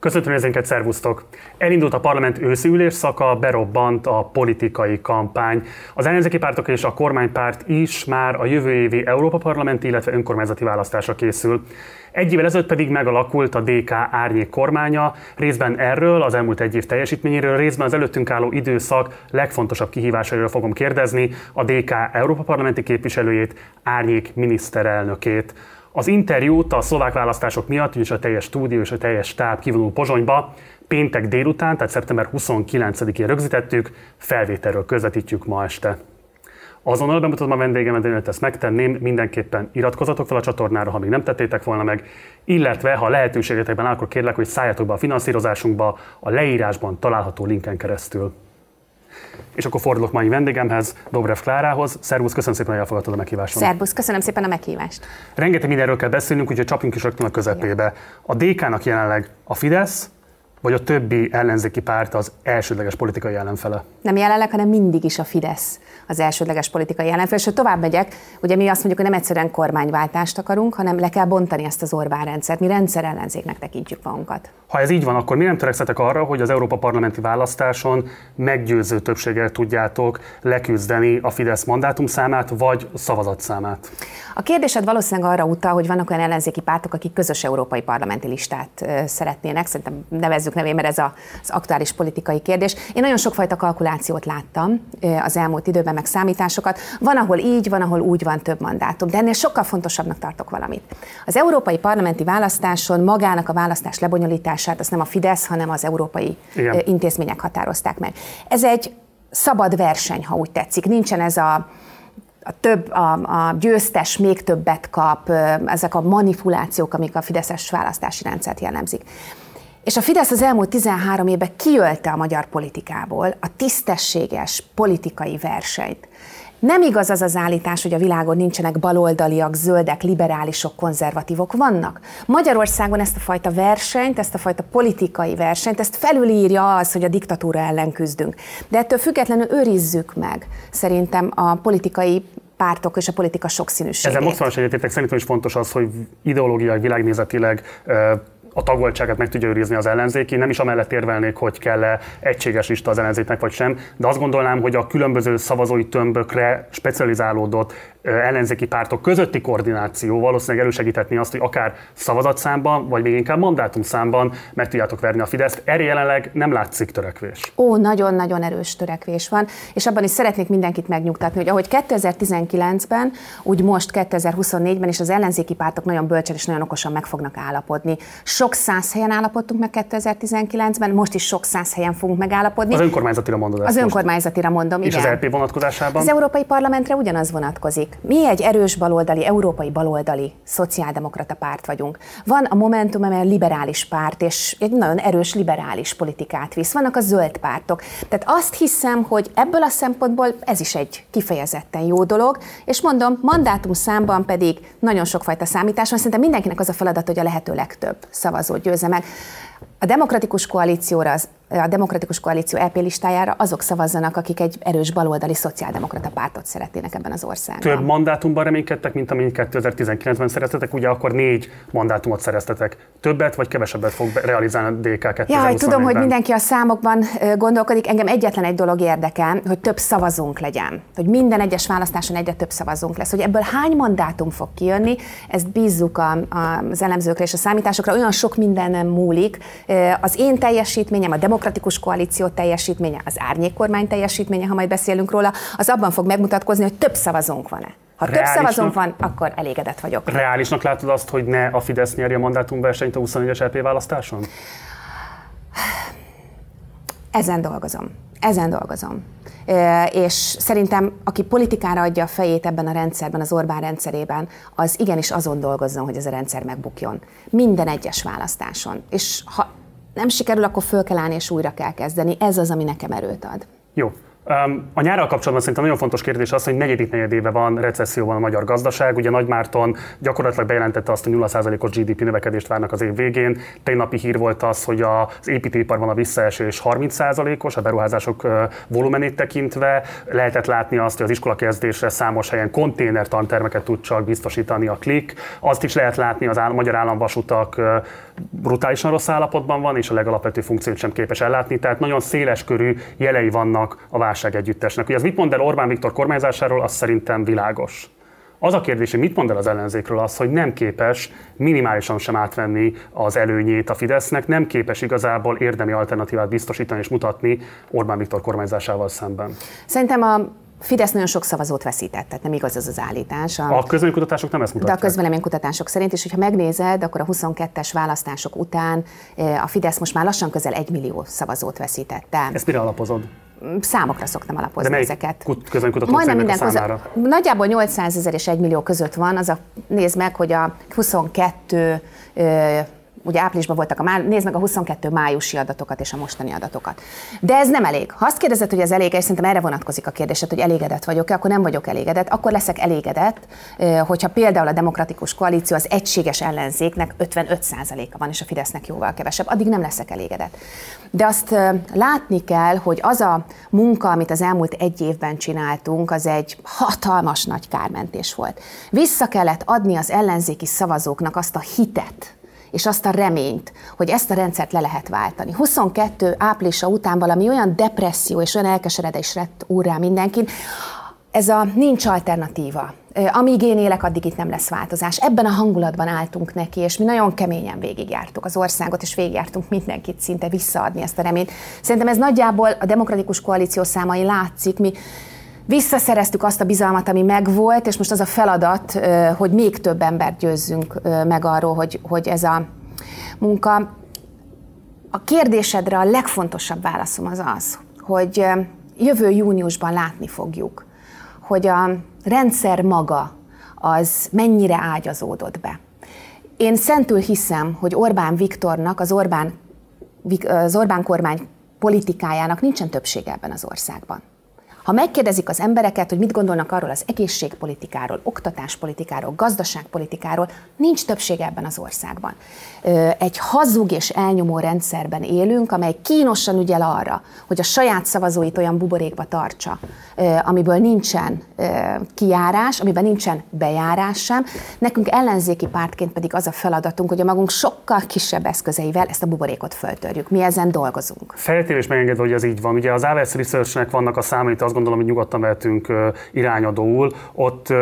Köszöntöm nézőinket, szervusztok! Elindult a parlament őszi ülésszaka, berobbant a politikai kampány. Az ellenzéki pártok és a kormánypárt is már a jövő évi Európa parlamenti, illetve önkormányzati választásra készül. Egy évvel ezelőtt pedig megalakult a DK árnyék kormánya, részben erről, az elmúlt egy év teljesítményéről, részben az előttünk álló időszak legfontosabb kihívásairól fogom kérdezni a DK Európa parlamenti képviselőjét, árnyék miniszterelnökét. Az interjút a szlovák választások miatt, és a teljes stúdió és a teljes stáb kivonul Pozsonyba, péntek délután, tehát szeptember 29-én rögzítettük, felvételről közvetítjük ma este. Azonnal bemutatom a vendégemet, de ezt megtenném, mindenképpen iratkozatok fel a csatornára, ha még nem tettétek volna meg, illetve ha lehetőségetekben áll, akkor kérlek, hogy szálljatok be a finanszírozásunkba a leírásban található linken keresztül. És akkor fordulok mai vendégemhez, Dobrev Klárához. Szervusz, köszönöm szépen, hogy elfogadtad a meghívást. Szervusz, köszönöm szépen a meghívást. Rengeteg mindenről kell beszélnünk, úgyhogy csapjunk is rögtön a közepébe. A DK-nak jelenleg a Fidesz, vagy a többi ellenzéki párt az elsődleges politikai ellenfele? Nem jelenleg, hanem mindig is a Fidesz az elsődleges politikai ellenfél. És ha tovább megyek, ugye mi azt mondjuk, hogy nem egyszerűen kormányváltást akarunk, hanem le kell bontani ezt az Orbán rendszert. Mi rendszer ellenzéknek tekintjük magunkat. Ha ez így van, akkor mi nem törekszetek arra, hogy az Európa parlamenti választáson meggyőző többséggel tudjátok leküzdeni a Fidesz mandátumszámát vagy szavazatszámát? A kérdésed valószínűleg arra utal, hogy vannak olyan ellenzéki pártok, akik közös európai parlamenti listát szeretnének. Szerintem nevezzük nevén, mert ez az aktuális politikai kérdés. Én nagyon sokfajta kalkulációt láttam az elmúlt időben, meg számításokat. Van, ahol így, van, ahol úgy van több mandátum, de ennél sokkal fontosabbnak tartok valamit. Az európai parlamenti választáson magának a választás lebonyolítását azt nem a Fidesz, hanem az európai Igen. intézmények határozták meg. Ez egy szabad verseny, ha úgy tetszik. Nincsen ez a a több, a, a győztes még többet kap, ezek a manipulációk, amik a Fideszes választási rendszert jellemzik. És a Fidesz az elmúlt 13 évben kiölte a magyar politikából a tisztességes politikai versenyt. Nem igaz az az állítás, hogy a világon nincsenek baloldaliak, zöldek, liberálisok, konzervatívok. Vannak. Magyarországon ezt a fajta versenyt, ezt a fajta politikai versenyt, ezt felülírja az, hogy a diktatúra ellen küzdünk. De ettől függetlenül őrizzük meg szerintem a politikai pártok és a politika sokszínűségét. Ezzel most egyetértek, szerintem is fontos az, hogy ideológiai, világnézetileg a tagoltságát meg tudja őrizni az ellenzéki. Nem is amellett érvelnék, hogy kell-e egységes lista az ellenzéknek vagy sem, de azt gondolnám, hogy a különböző szavazói tömbökre specializálódott ellenzéki pártok közötti koordináció valószínűleg elősegíthetni azt, hogy akár szavazatszámban, vagy még inkább mandátumszámban meg tudjátok verni a Fideszt. Erre jelenleg nem látszik törekvés. Ó, nagyon-nagyon erős törekvés van, és abban is szeretnék mindenkit megnyugtatni, hogy ahogy 2019-ben, úgy most 2024-ben is az ellenzéki pártok nagyon bölcsen és nagyon okosan meg fognak állapodni. Sok száz helyen állapodtunk meg 2019-ben, most is sok száz helyen fogunk megállapodni. Az önkormányzatira mondod Az önkormányzatira mondom, És igen. az LP vonatkozásában? Az Európai Parlamentre ugyanaz vonatkozik. Mi egy erős baloldali, európai baloldali szociáldemokrata párt vagyunk. Van a Momentum, amely liberális párt, és egy nagyon erős liberális politikát visz. Vannak a zöld pártok. Tehát azt hiszem, hogy ebből a szempontból ez is egy kifejezetten jó dolog, és mondom, mandátum számban pedig nagyon sokfajta számítás van. Szerintem mindenkinek az a feladat, hogy a lehető legtöbb szavazót győzze meg. A demokratikus koalícióra az a demokratikus koalíció EP listájára azok szavazzanak, akik egy erős baloldali szociáldemokrata pártot szeretnének ebben az országban. Több mandátumban reménykedtek, mint amit 2019-ben szereztetek, ugye akkor négy mandátumot szereztetek. Többet vagy kevesebbet fog realizálni a DK 2024 Ja, tudom, hogy mindenki a számokban gondolkodik. Engem egyetlen egy dolog érdekel, hogy több szavazónk legyen. Hogy minden egyes választáson egyre több szavazónk lesz. Hogy ebből hány mandátum fog kijönni, ezt bízzuk a, a, az elemzőkre és a számításokra. Olyan sok minden múlik. Az én teljesítményem, a demokratikus koalíció teljesítménye, az árnyékkormány teljesítménye, ha majd beszélünk róla, az abban fog megmutatkozni, hogy több szavazónk van-e. Ha több szavazónk van, akkor elégedett vagyok. Reálisnak látod azt, hogy ne a Fidesz nyerje a mandátumversenyt a 24-es LP választáson? Ezen dolgozom. Ezen dolgozom. És szerintem, aki politikára adja a fejét ebben a rendszerben, az Orbán rendszerében, az igenis azon dolgozzon, hogy ez a rendszer megbukjon. Minden egyes választáson. És ha nem sikerül, akkor föl kell állni és újra kell kezdeni. Ez az, ami nekem erőt ad. Jó. A nyárral kapcsolatban szerintem nagyon fontos kérdés az, hogy negyedik negyedéve van recesszióban a magyar gazdaság. Ugye Nagy Márton gyakorlatilag bejelentette azt, hogy 0%-os GDP növekedést várnak az év végén. Tegnapi hír volt az, hogy az építőiparban a visszaesés 30%-os, a beruházások volumenét tekintve. Lehetett látni azt, hogy az iskolakezdésre számos helyen konténertantermeket tud csak biztosítani a klik. Azt is lehet látni, az áll- magyar államvasutak brutálisan rossz állapotban van, és a legalapvető funkciót sem képes ellátni. Tehát nagyon széles körű jelei vannak a válság együttesnek. Ugye az mit mond el Orbán Viktor kormányzásáról, az szerintem világos. Az a kérdés, hogy mit mond el az ellenzékről az, hogy nem képes minimálisan sem átvenni az előnyét a Fidesznek, nem képes igazából érdemi alternatívát biztosítani és mutatni Orbán Viktor kormányzásával szemben. Szerintem a Fidesz nagyon sok szavazót veszített, tehát nem igaz az az állítás. A, a közvéleménykutatások nem ezt mutatják. De a közvéleménykutatások szerint, és hogyha megnézed, akkor a 22-es választások után a Fidesz most már lassan közel egy millió szavazót veszítette. Ezt mire alapozod? Számokra szoktam alapozni De ezeket. Kut- Majdnem minden számára? Nagyjából 800 ezer és 1 millió között van, az a, nézd meg, hogy a 22 ugye áprilisban voltak a má, nézd meg a 22 májusi adatokat és a mostani adatokat. De ez nem elég. Ha azt kérdezed, hogy ez elég, és szerintem erre vonatkozik a kérdésed, hogy elégedett vagyok-e, akkor nem vagyok elégedett. Akkor leszek elégedett, hogyha például a demokratikus koalíció az egységes ellenzéknek 55%-a van, és a Fidesznek jóval kevesebb, addig nem leszek elégedett. De azt látni kell, hogy az a munka, amit az elmúlt egy évben csináltunk, az egy hatalmas nagy kármentés volt. Vissza kellett adni az ellenzéki szavazóknak azt a hitet, és azt a reményt, hogy ezt a rendszert le lehet váltani. 22 áprilisa után valami olyan depresszió és olyan elkeseredés lett úrrá mindenkin, ez a nincs alternatíva. Amíg én élek, addig itt nem lesz változás. Ebben a hangulatban álltunk neki, és mi nagyon keményen végigjártuk az országot, és végigjártunk mindenkit szinte visszaadni ezt a reményt. Szerintem ez nagyjából a demokratikus koalíció számai látszik. Mi visszaszereztük azt a bizalmat, ami megvolt, és most az a feladat, hogy még több embert győzzünk meg arról, hogy, hogy ez a munka. A kérdésedre a legfontosabb válaszom az az, hogy jövő júniusban látni fogjuk, hogy a rendszer maga az mennyire ágyazódott be. Én szentül hiszem, hogy Orbán Viktornak, az Orbán, az Orbán kormány politikájának nincsen többsége ebben az országban. Ha megkérdezik az embereket, hogy mit gondolnak arról az egészségpolitikáról, oktatáspolitikáról, gazdaságpolitikáról, nincs többség ebben az országban. Egy hazug és elnyomó rendszerben élünk, amely kínosan ügyel arra, hogy a saját szavazóit olyan buborékba tartsa, amiből nincsen kiárás, amiben nincsen bejárás sem. Nekünk ellenzéki pártként pedig az a feladatunk, hogy a magunk sokkal kisebb eszközeivel ezt a buborékot föltörjük. Mi ezen dolgozunk. Feltéves megengedve, hogy ez így van. Ugye az Aves Researchnek vannak a számait, azt gondolom, hogy nyugodtan vehetünk irányadóul. Ott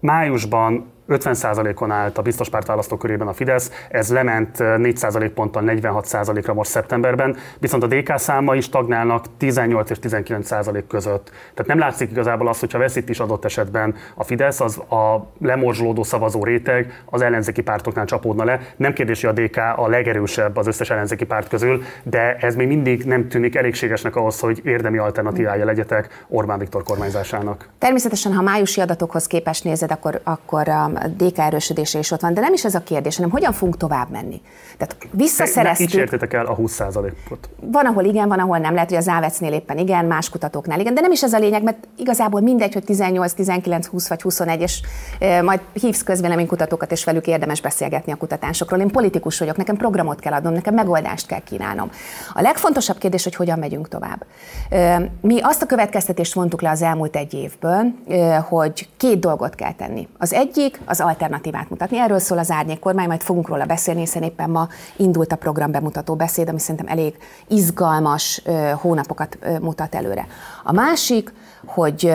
májusban 50%-on állt a biztos párt választókörében a Fidesz, ez lement 4% ponttal 46%-ra most szeptemberben, viszont a DK számai stagnálnak 18 és 19% között. Tehát nem látszik igazából az, hogyha veszít is adott esetben a Fidesz, az a lemorzsolódó szavazó réteg az ellenzéki pártoknál csapódna le. Nem kérdés, hogy a DK a legerősebb az összes ellenzéki párt közül, de ez még mindig nem tűnik elégségesnek ahhoz, hogy érdemi alternatívája legyetek Orbán Viktor kormányzásának. Természetesen, ha májusi adatokhoz képest nézed, akkor, akkor DK erősödése is ott van, de nem is ez a kérdés, hanem hogyan fogunk tovább menni. Tehát visszaszereztük... Így értétek el a 20%-ot. Van, ahol igen, van, ahol nem. Lehet, hogy az Ávecnél éppen igen, más kutatóknál igen, de nem is ez a lényeg, mert igazából mindegy, hogy 18, 19, 20 vagy 21, és e, majd hívsz közvéleménykutatókat, és velük érdemes beszélgetni a kutatásokról. Én politikus vagyok, nekem programot kell adnom, nekem megoldást kell kínálnom. A legfontosabb kérdés, hogy hogyan megyünk tovább. E, mi azt a következtetést vontuk le az elmúlt egy évből, e, hogy két dolgot kell tenni. Az egyik az alternatívát mutatni. Erről szól az árnyék kormány, majd fogunk róla beszélni, hiszen éppen ma indult a program bemutató beszéd, ami szerintem elég izgalmas hónapokat mutat előre. A másik, hogy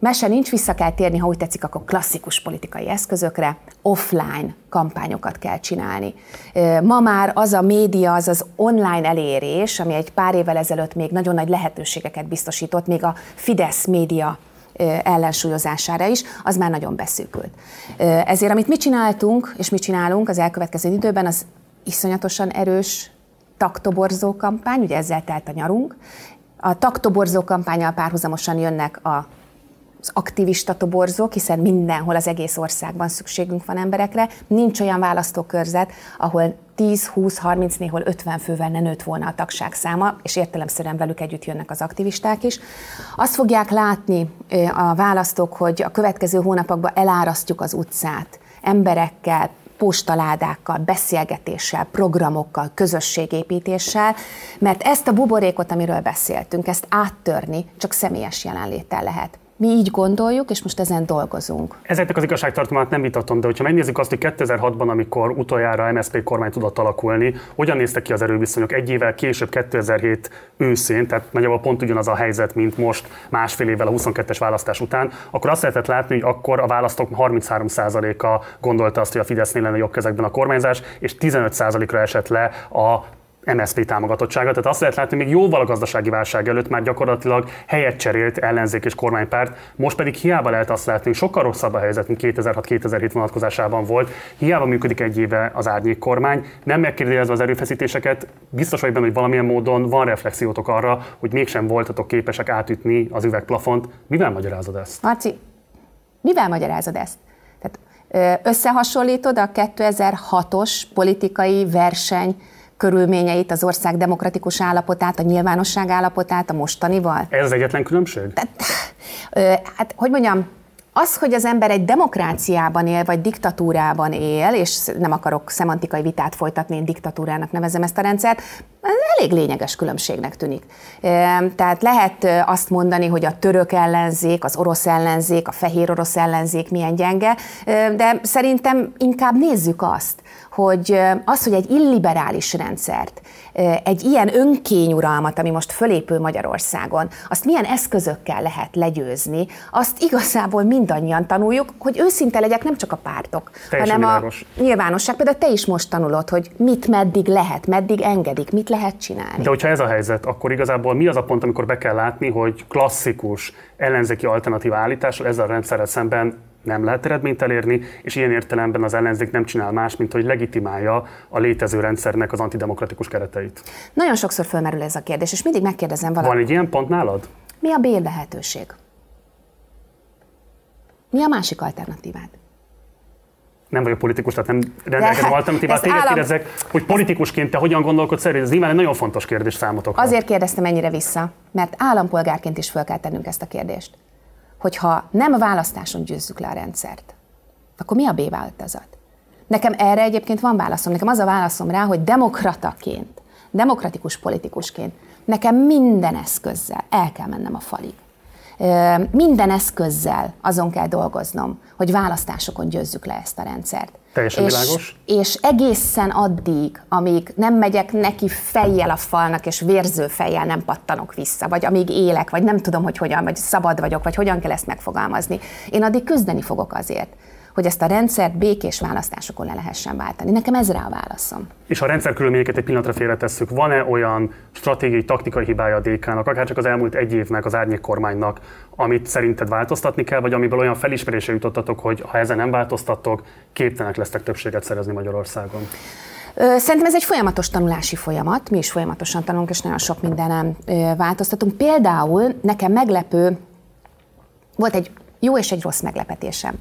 Mese nincs, vissza kell térni, ha úgy tetszik, akkor klasszikus politikai eszközökre, offline kampányokat kell csinálni. Ma már az a média, az az online elérés, ami egy pár évvel ezelőtt még nagyon nagy lehetőségeket biztosított, még a Fidesz média ellensúlyozására is, az már nagyon beszűkült. Ezért amit mi csináltunk, és mi csinálunk az elkövetkező időben, az iszonyatosan erős taktoborzó kampány, ugye ezzel telt a nyarunk. A taktoborzó kampányal párhuzamosan jönnek a az aktivista toborzók, hiszen mindenhol az egész országban szükségünk van emberekre. Nincs olyan választókörzet, ahol 10, 20, 30, néhol 50 fővel ne nőtt volna a tagság száma, és értelemszerűen velük együtt jönnek az aktivisták is. Azt fogják látni a választók, hogy a következő hónapokban elárasztjuk az utcát emberekkel, postaládákkal, beszélgetéssel, programokkal, közösségépítéssel, mert ezt a buborékot, amiről beszéltünk, ezt áttörni csak személyes jelenléttel lehet. Mi így gondoljuk, és most ezen dolgozunk. Ezeknek az igazságtartalmát nem vitatom, de hogyha megnézzük azt, hogy 2006-ban, amikor utoljára MSZP kormány tudott alakulni, hogyan néztek ki az erőviszonyok egy évvel később, 2007 őszén, tehát nagyjából pont ugyanaz a helyzet, mint most másfél évvel a 22-es választás után, akkor azt lehetett látni, hogy akkor a választók 33%-a gondolta azt, hogy a Fidesznél lenne jobb kezekben a kormányzás, és 15%-ra esett le a MSZP támogatottsága. Tehát azt lehet látni, még jóval a gazdasági válság előtt már gyakorlatilag helyet cserélt ellenzék és kormánypárt, most pedig hiába lehet azt látni, hogy sokkal rosszabb a helyzet, mint 2006-2007 vonatkozásában volt. Hiába működik egy éve az árnyék kormány, nem megkérdezve az erőfeszítéseket, biztos vagy benne, hogy valamilyen módon van reflexiótok arra, hogy mégsem voltatok képesek átütni az üvegplafont. Mivel magyarázod ezt? Marci, mivel magyarázod ezt? Tehát összehasonlítod a 2006-os politikai verseny körülményeit, az ország demokratikus állapotát, a nyilvánosság állapotát a mostanival? Ez az egyetlen különbség? Tehát, hát, hogy mondjam, az, hogy az ember egy demokráciában él, vagy diktatúrában él, és nem akarok szemantikai vitát folytatni, én diktatúrának nevezem ezt a rendszert, elég lényeges különbségnek tűnik. Tehát lehet azt mondani, hogy a török ellenzék, az orosz ellenzék, a fehér orosz ellenzék milyen gyenge, de szerintem inkább nézzük azt, hogy az, hogy egy illiberális rendszert, egy ilyen önkényuralmat, ami most fölépül Magyarországon, azt milyen eszközökkel lehet legyőzni, azt igazából mindannyian tanuljuk, hogy őszinte legyek nem csak a pártok, Teljesen hanem világos. a nyilvánosság. Például te is most tanulod, hogy mit meddig lehet, meddig engedik, mit lehet csinálni. De hogyha ez a helyzet, akkor igazából mi az a pont, amikor be kell látni, hogy klasszikus ellenzéki alternatív állítással ezzel a rendszerrel szemben nem lehet eredményt elérni, és ilyen értelemben az ellenzék nem csinál más, mint hogy legitimálja a létező rendszernek az antidemokratikus kereteit. Nagyon sokszor fölmerül ez a kérdés, és mindig megkérdezem valamit. Van egy ilyen pont nálad? Mi a B lehetőség? Mi a másik alternatívád? Nem vagyok politikus, tehát nem rendelkezem alternatívát. Téged állam... kérdezek, hogy politikusként te hogyan gondolkodsz erről? Ez nyilván egy nagyon fontos kérdés számotokra. Azért kérdeztem ennyire vissza, mert állampolgárként is föl kell tennünk ezt a kérdést hogyha nem a választáson győzzük le a rendszert, akkor mi a B változat? Nekem erre egyébként van válaszom. Nekem az a válaszom rá, hogy demokrataként, demokratikus politikusként nekem minden eszközzel el kell mennem a falig. Minden eszközzel azon kell dolgoznom, hogy választásokon győzzük le ezt a rendszert. Teljesen és, világos. És egészen addig, amíg nem megyek neki fejjel a falnak, és vérző fejjel nem pattanok vissza, vagy amíg élek, vagy nem tudom, hogy hogyan, vagy szabad vagyok, vagy hogyan kell ezt megfogalmazni, én addig küzdeni fogok azért, hogy ezt a rendszert békés választásokon le lehessen váltani. Nekem ez rá a válaszom. És a rendszer körülményeket egy pillanatra félretesszük, van-e olyan stratégiai, taktikai hibája a DK-nak, akár csak az elmúlt egy évnek, az árnyék kormánynak, amit szerinted változtatni kell, vagy amiből olyan felismerése jutottatok, hogy ha ezen nem változtattok, képtelenek lesztek többséget szerezni Magyarországon? Szerintem ez egy folyamatos tanulási folyamat, mi is folyamatosan tanulunk, és nagyon sok mindenem változtatunk. Például nekem meglepő, volt egy jó és egy rossz meglepetésem.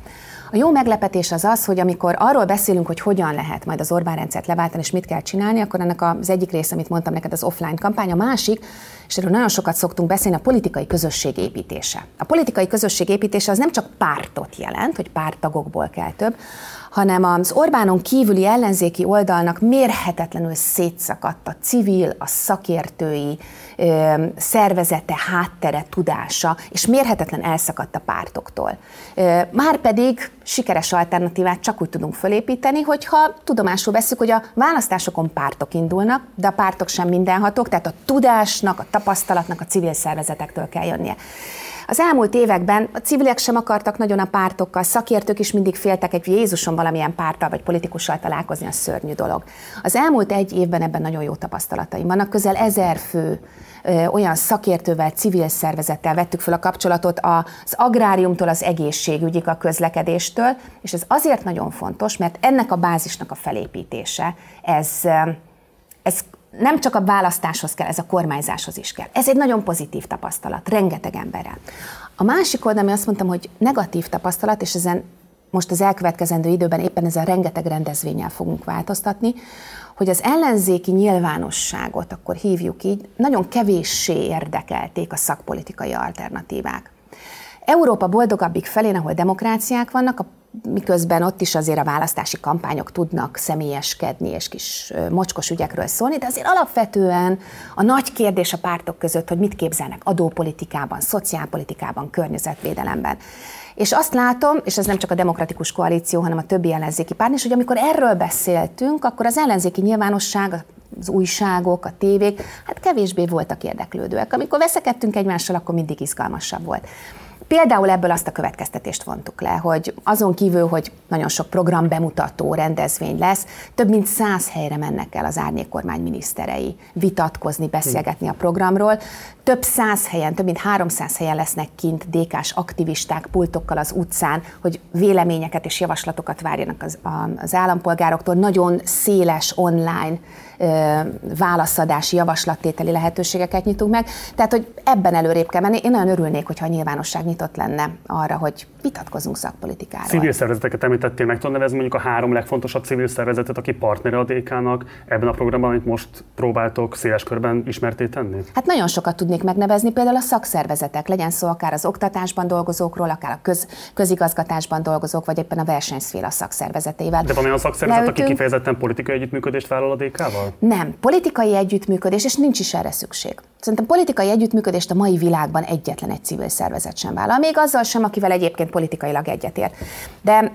A jó meglepetés az az, hogy amikor arról beszélünk, hogy hogyan lehet majd az Orbán rendszert leváltani, és mit kell csinálni, akkor ennek az egyik része, amit mondtam neked, az offline kampány, a másik, és erről nagyon sokat szoktunk beszélni, a politikai közösség építése. A politikai közösség építése az nem csak pártot jelent, hogy pártagokból kell több, hanem az Orbánon kívüli ellenzéki oldalnak mérhetetlenül szétszakadt a civil, a szakértői ö, szervezete, háttere, tudása, és mérhetetlen elszakadt a pártoktól. Márpedig sikeres alternatívát csak úgy tudunk fölépíteni, hogyha tudomásul veszük, hogy a választásokon pártok indulnak, de a pártok sem mindenhatók, tehát a tudásnak, a tapasztalatnak a civil szervezetektől kell jönnie. Az elmúlt években a civilek sem akartak nagyon a pártokkal, szakértők is mindig féltek egy Jézuson valamilyen párttal vagy politikussal találkozni, a szörnyű dolog. Az elmúlt egy évben ebben nagyon jó tapasztalataim vannak, közel ezer fő olyan szakértővel, civil szervezettel vettük fel a kapcsolatot az agráriumtól az egészségügyig, a közlekedéstől, és ez azért nagyon fontos, mert ennek a bázisnak a felépítése, ez, ez nem csak a választáshoz kell, ez a kormányzáshoz is kell. Ez egy nagyon pozitív tapasztalat, rengeteg emberrel. A másik oldalon azt mondtam, hogy negatív tapasztalat, és ezen most az elkövetkezendő időben éppen ezzel rengeteg rendezvényel fogunk változtatni, hogy az ellenzéki nyilvánosságot, akkor hívjuk így, nagyon kevéssé érdekelték a szakpolitikai alternatívák. Európa boldogabbik felén, ahol demokráciák vannak, a miközben ott is azért a választási kampányok tudnak személyeskedni és kis mocskos ügyekről szólni, de azért alapvetően a nagy kérdés a pártok között, hogy mit képzelnek adópolitikában, szociálpolitikában, környezetvédelemben. És azt látom, és ez nem csak a demokratikus koalíció, hanem a többi ellenzéki párt is, hogy amikor erről beszéltünk, akkor az ellenzéki nyilvánosság, az újságok, a tévék, hát kevésbé voltak érdeklődőek. Amikor veszekedtünk egymással, akkor mindig izgalmasabb volt. Például ebből azt a következtetést vontuk le, hogy azon kívül, hogy nagyon sok program bemutató rendezvény lesz, több mint száz helyre mennek el az árnyékkormány miniszterei vitatkozni, beszélgetni a programról. Több száz helyen, több mint 300 helyen lesznek kint dékás aktivisták pultokkal az utcán, hogy véleményeket és javaslatokat várjanak az, az állampolgároktól. Nagyon széles online válaszadási, javaslattételi lehetőségeket nyitunk meg. Tehát, hogy ebben előrébb kell menni. Én nagyon örülnék, hogyha a nyilvánosság nyitott lenne arra, hogy vitatkozunk szakpolitikáról. Civil szervezeteket említettél, meg tudod nevezni mondjuk a három legfontosabb civil szervezetet, aki partnere a DK-nak ebben a programban, amit most próbáltok széles körben ismerté tenni? Hát nagyon sokat tudnék megnevezni, például a szakszervezetek, legyen szó akár az oktatásban dolgozókról, akár a köz, közigazgatásban dolgozók, vagy éppen a versenyszféle szakszervezeteivel. De van olyan szakszervezet, Leültünk... aki kifejezetten politikai együttműködést vállal a DK-val? Nem, politikai együttműködés, és nincs is erre szükség. Szerintem politikai együttműködést a mai világban egyetlen egy civil szervezet sem vállal, még azzal sem, akivel egyébként politikailag egyetért. De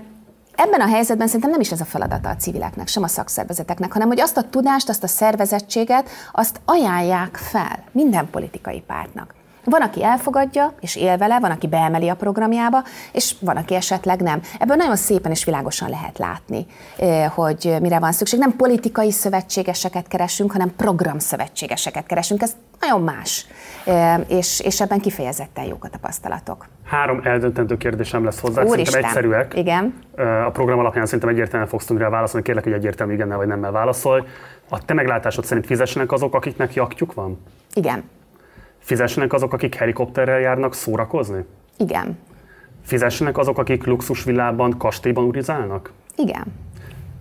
Ebben a helyzetben szerintem nem is ez a feladata a civileknek, sem a szakszervezeteknek, hanem hogy azt a tudást, azt a szervezettséget, azt ajánlják fel minden politikai pártnak. Van, aki elfogadja és él vele, van, aki beemeli a programjába, és van, aki esetleg nem. Ebből nagyon szépen és világosan lehet látni, hogy mire van szükség. Nem politikai szövetségeseket keresünk, hanem programszövetségeseket keresünk. Ez nagyon más, és, és ebben kifejezetten jók a tapasztalatok. Három eldöntendő kérdésem lesz hozzá, Úristen. szerintem egyszerűek. Igen. A program alapján szerintem egyértelműen fogsz tudni rá válaszolni, kérlek, hogy egyértelmű igennel vagy nemmel válaszolj. A te meglátásod szerint fizessenek azok, akiknek jaktjuk van? Igen. Fizessenek azok, akik helikopterrel járnak szórakozni? Igen. Fizessenek azok, akik luxusvillában, kastélyban urizálnak? Igen.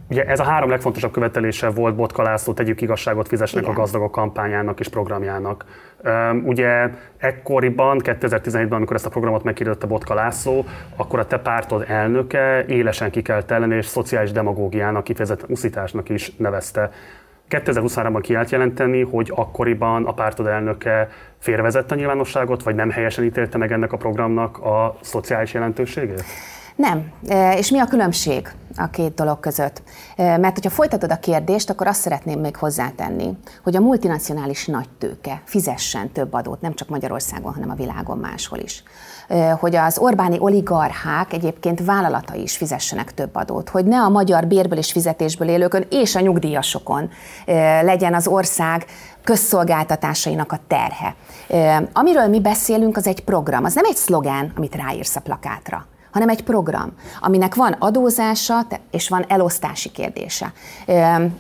Ugye ez a három legfontosabb követelése volt Botka László, tegyük igazságot, fizessenek Igen. a gazdagok kampányának és programjának. Um, ugye ekkoriban, 2017-ben, amikor ezt a programot megkérdezte Botka László, akkor a te pártod elnöke élesen ki kell telleni, és szociális demagógiának, kifejezetten uszításnak is nevezte. 2023-ban kiállt jelenteni, hogy akkoriban a pártod elnöke félrevezette a nyilvánosságot, vagy nem helyesen ítélte meg ennek a programnak a szociális jelentőségét? Nem. E, és mi a különbség a két dolog között? E, mert hogyha folytatod a kérdést, akkor azt szeretném még hozzátenni, hogy a multinacionális nagy tőke fizessen több adót, nem csak Magyarországon, hanem a világon máshol is. E, hogy az Orbáni oligarchák egyébként vállalatai is fizessenek több adót, hogy ne a magyar bérből és fizetésből élőkön és a nyugdíjasokon legyen az ország közszolgáltatásainak a terhe. Amiről mi beszélünk, az egy program, az nem egy szlogán, amit ráírsz a plakátra hanem egy program, aminek van adózása és van elosztási kérdése.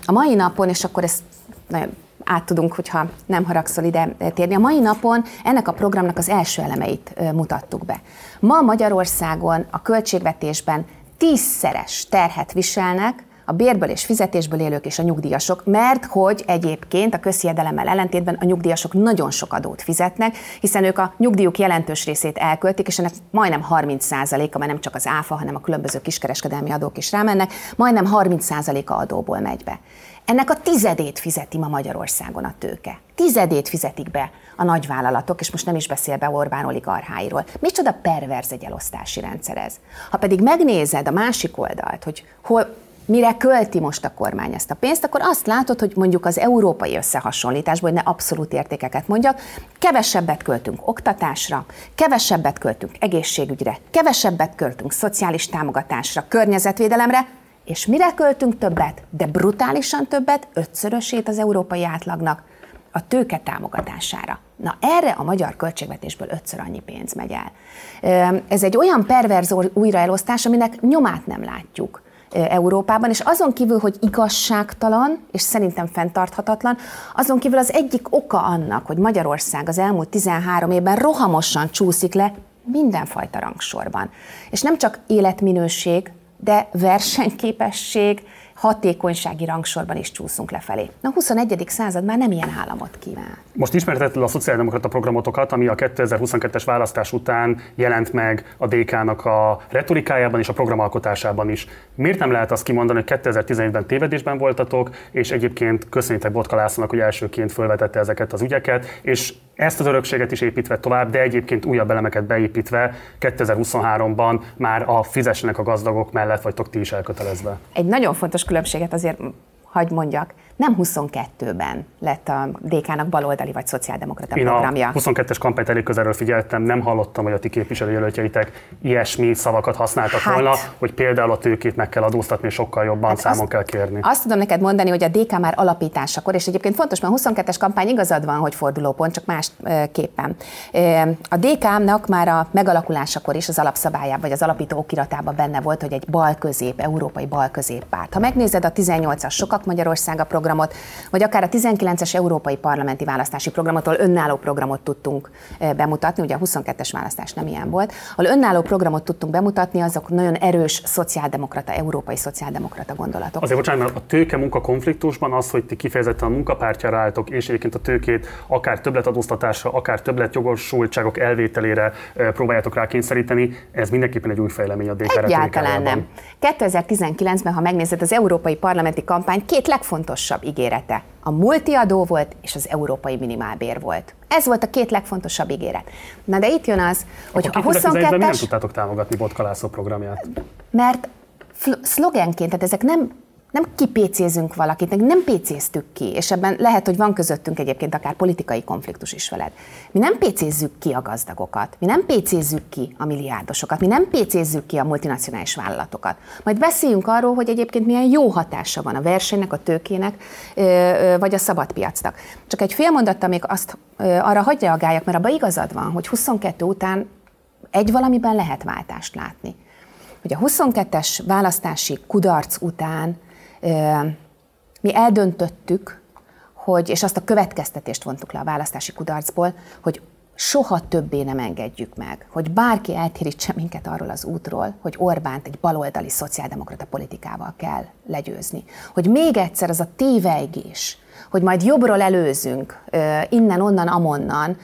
A mai napon, és akkor ezt nagyon át tudunk, hogyha nem haragszol ide térni. A mai napon ennek a programnak az első elemeit mutattuk be. Ma Magyarországon a költségvetésben tízszeres terhet viselnek a bérből és fizetésből élők és a nyugdíjasok, mert hogy egyébként a közhiedelemmel ellentétben a nyugdíjasok nagyon sok adót fizetnek, hiszen ők a nyugdíjuk jelentős részét elköltik, és ennek majdnem 30%-a, mert nem csak az áfa, hanem a különböző kiskereskedelmi adók is rámennek, majdnem 30%-a adóból megy be. Ennek a tizedét fizeti ma Magyarországon a tőke. Tizedét fizetik be a nagyvállalatok, és most nem is beszél be Orbán oligarcháiról. Micsoda perverz egy elosztási rendszer ez. Ha pedig megnézed a másik oldalt, hogy hol, mire költi most a kormány ezt a pénzt, akkor azt látod, hogy mondjuk az európai összehasonlításból, hogy ne abszolút értékeket mondjak, kevesebbet költünk oktatásra, kevesebbet költünk egészségügyre, kevesebbet költünk szociális támogatásra, környezetvédelemre, és mire költünk többet, de brutálisan többet, ötszörösét az európai átlagnak, a tőke támogatására. Na erre a magyar költségvetésből ötször annyi pénz megy el. Ez egy olyan perverz újraelosztás, aminek nyomát nem látjuk Európában, és azon kívül, hogy igazságtalan, és szerintem fenntarthatatlan, azon kívül az egyik oka annak, hogy Magyarország az elmúlt 13 évben rohamosan csúszik le mindenfajta rangsorban. És nem csak életminőség, de versenyképesség, hatékonysági rangsorban is csúszunk lefelé. A 21. század már nem ilyen államot kíván. Most ismertetted a szociáldemokrata programotokat, ami a 2022-es választás után jelent meg a DK-nak a retorikájában és a programalkotásában is. Miért nem lehet azt kimondani, hogy 2017-ben tévedésben voltatok, és egyébként köszönjétek Botka Lászlónak, hogy elsőként felvetette ezeket az ügyeket, és ezt az örökséget is építve tovább, de egyébként újabb elemeket beépítve 2023-ban már a fizessenek a gazdagok mellett vagytok ti is elkötelezve. Egy nagyon fontos különbséget azért hagy mondjak nem 22-ben lett a DK-nak baloldali vagy szociáldemokrata Én programja. a 22-es kampányt elég közelről figyeltem, nem hallottam, hogy a ti képviselőjelöltjeitek ilyesmi szavakat használtak hát, volna, hogy például a tőkét meg kell adóztatni, sokkal jobban hát számon azt, kell kérni. Azt tudom neked mondani, hogy a DK már alapításakor, és egyébként fontos, mert a 22-es kampány igazad van, hogy fordulópont, csak más képen. A DK-nak már a megalakulásakor is az alapszabályában, vagy az alapító okiratában benne volt, hogy egy bal-közép, európai bal-közép párt. Ha megnézed a 18-as Sokak Magyarországa programot, vagy akár a 19-es Európai Parlamenti Választási Programotól önálló programot tudtunk bemutatni, ugye a 22-es választás nem ilyen volt, ahol önálló programot tudtunk bemutatni, azok nagyon erős szociáldemokrata, európai szociáldemokrata gondolatok. Azért bocsánat, mert a tőke munka konfliktusban az, hogy ti kifejezetten a munkapártyára álltok, és egyébként a tőkét akár többletadóztatásra, akár többletjogosultságok elvételére próbáljátok rá kényszeríteni, ez mindenképpen egy új fejlemény a DK Egyáltalán nem. 2019-ben, ha megnézed az európai parlamenti kampány, két legfontosabb legfontosabb ígérete. A multiadó volt, és az európai minimálbér volt. Ez volt a két legfontosabb ígéret. Na de itt jön az, hogy a 22-es... nem tudtátok támogatni Botkalászó programját? Mert szlogenként, tehát ezek nem nem kipécézünk valakit, nem pécéztük ki, és ebben lehet, hogy van közöttünk egyébként akár politikai konfliktus is veled. Mi nem pécézzük ki a gazdagokat, mi nem pécézzük ki a milliárdosokat, mi nem pécézzük ki a multinacionális vállalatokat. Majd beszéljünk arról, hogy egyébként milyen jó hatása van a versenynek, a tőkének, vagy a szabadpiacnak. Csak egy fél mondattal még azt arra hagyj reagáljak, mert abban igazad van, hogy 22 után egy valamiben lehet váltást látni. Hogy a 22-es választási kudarc után mi eldöntöttük, hogy, és azt a következtetést vontuk le a választási kudarcból, hogy soha többé nem engedjük meg, hogy bárki eltérítse minket arról az útról, hogy Orbánt egy baloldali szociáldemokrata politikával kell legyőzni. Hogy még egyszer az a tévejgés, hogy majd jobbról előzünk, innen, onnan, amonnan,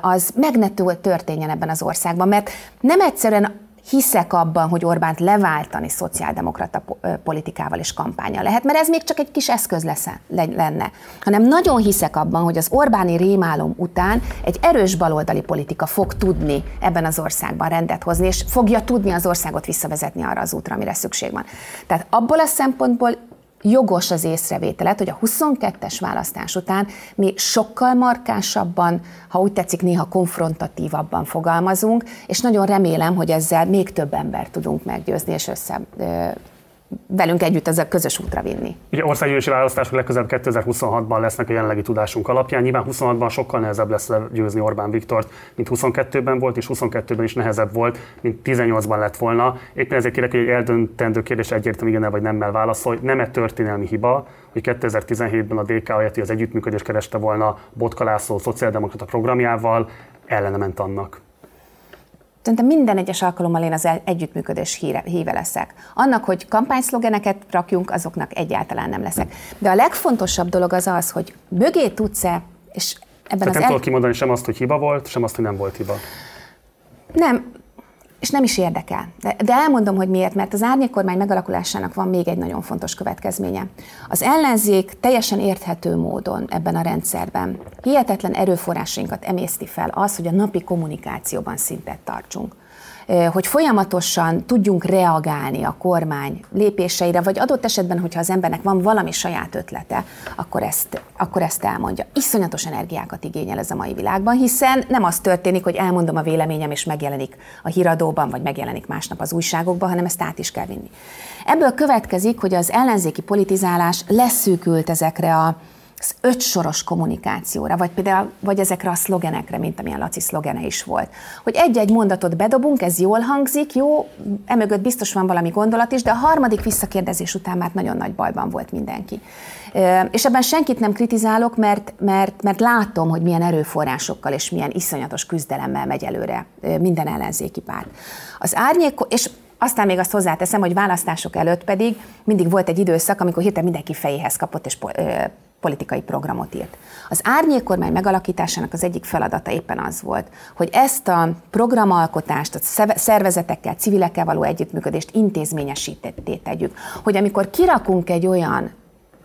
az meg ne történjen ebben az országban, mert nem egyszerűen hiszek abban, hogy Orbánt leváltani szociáldemokrata politikával és kampányal lehet, mert ez még csak egy kis eszköz lesz, lenne, hanem nagyon hiszek abban, hogy az Orbáni rémálom után egy erős baloldali politika fog tudni ebben az országban rendet hozni, és fogja tudni az országot visszavezetni arra az útra, amire szükség van. Tehát abból a szempontból jogos az észrevételet, hogy a 22-es választás után mi sokkal markánsabban, ha úgy tetszik, néha konfrontatívabban fogalmazunk, és nagyon remélem, hogy ezzel még több embert tudunk meggyőzni és össze velünk együtt ezzel közös útra vinni. Ugye országgyűlési választások legközelebb 2026-ban lesznek a jelenlegi tudásunk alapján. Nyilván 26-ban sokkal nehezebb lesz legyőzni Orbán Viktort, mint 22-ben volt, és 22-ben is nehezebb volt, mint 18-ban lett volna. Éppen ezért kérek, hogy egy eldöntendő kérdés egyértelmű igen vagy nemmel válaszol. Nem-e történelmi hiba, hogy 2017-ben a DK ahelyett, hogy az együttműködést kereste volna Botka László szociáldemokrata programjával, ellene ment annak? Szerintem minden egyes alkalommal én az együttműködés híre, híve leszek. Annak, hogy kampányszlogeneket rakjunk, azoknak egyáltalán nem leszek. De a legfontosabb dolog az az, hogy mögé tudsz-e, és ebben Tehát az nem el... tudok kimondani sem azt, hogy hiba volt, sem azt, hogy nem volt hiba. Nem, és nem is érdekel. De, de elmondom, hogy miért, mert az árnyékkormány megalakulásának van még egy nagyon fontos következménye. Az ellenzék teljesen érthető módon ebben a rendszerben hihetetlen erőforrásainkat emészti fel az, hogy a napi kommunikációban szintet tartsunk hogy folyamatosan tudjunk reagálni a kormány lépéseire, vagy adott esetben, hogyha az embernek van valami saját ötlete, akkor ezt, akkor ezt elmondja. Iszonyatos energiákat igényel ez a mai világban, hiszen nem az történik, hogy elmondom a véleményem, és megjelenik a híradóban, vagy megjelenik másnap az újságokban, hanem ezt át is kell vinni. Ebből következik, hogy az ellenzéki politizálás leszűkült ezekre a az ötsoros kommunikációra, vagy például vagy ezekre a szlogenekre, mint amilyen Laci szlogene is volt. Hogy egy-egy mondatot bedobunk, ez jól hangzik, jó, emögött biztos van valami gondolat is, de a harmadik visszakérdezés után már nagyon nagy bajban volt mindenki. És ebben senkit nem kritizálok, mert, mert, mert látom, hogy milyen erőforrásokkal és milyen iszonyatos küzdelemmel megy előre minden ellenzéki párt. Az árnyék, és aztán még azt hozzáteszem, hogy választások előtt pedig mindig volt egy időszak, amikor hirtelen mindenki fejéhez kapott és politikai programot írt. Az árnyékkormány megalakításának az egyik feladata éppen az volt, hogy ezt a programalkotást, a szervezetekkel, civilekkel való együttműködést intézményesítetté tegyük. Hogy amikor kirakunk egy olyan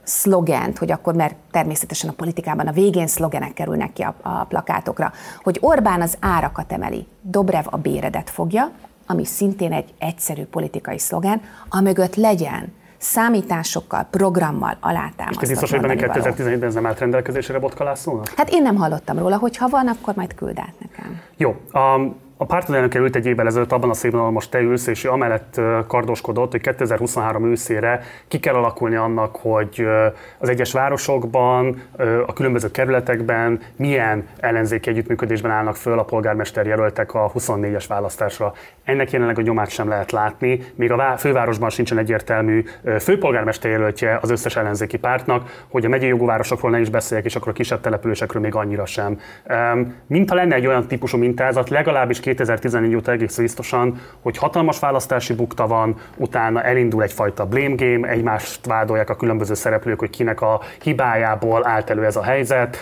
szlogent, hogy akkor, mert természetesen a politikában a végén szlogenek kerülnek ki a, a plakátokra, hogy Orbán az árakat emeli, Dobrev a béredet fogja, ami szintén egy egyszerű politikai szlogen, amögött legyen számításokkal, programmal alátámasztott. És biztos, hogy benne 2011-ben ez nem állt rendelkezésre botkalászónak? Hát én nem hallottam róla, hogy ha van, akkor majd küld át nekem. Jó. Um, a pártelnök ült egy évvel ezelőtt abban a szépben, ahol most te ülsz, és amellett kardoskodott, hogy 2023 őszére ki kell alakulni annak, hogy az egyes városokban, a különböző kerületekben milyen ellenzéki együttműködésben állnak föl a polgármester jelöltek a 24-es választásra. Ennek jelenleg a nyomát sem lehet látni, még a fővárosban sincsen egyértelmű főpolgármester jelöltje az összes ellenzéki pártnak, hogy a megyei jogú városokról ne is beszéljek, és akkor a kisebb településekről még annyira sem. Mintha lenne egy olyan típusú mintázat, legalábbis 2014 óta egész biztosan, hogy hatalmas választási bukta van, utána elindul egyfajta blame game, egymást vádolják a különböző szereplők, hogy kinek a hibájából állt elő ez a helyzet,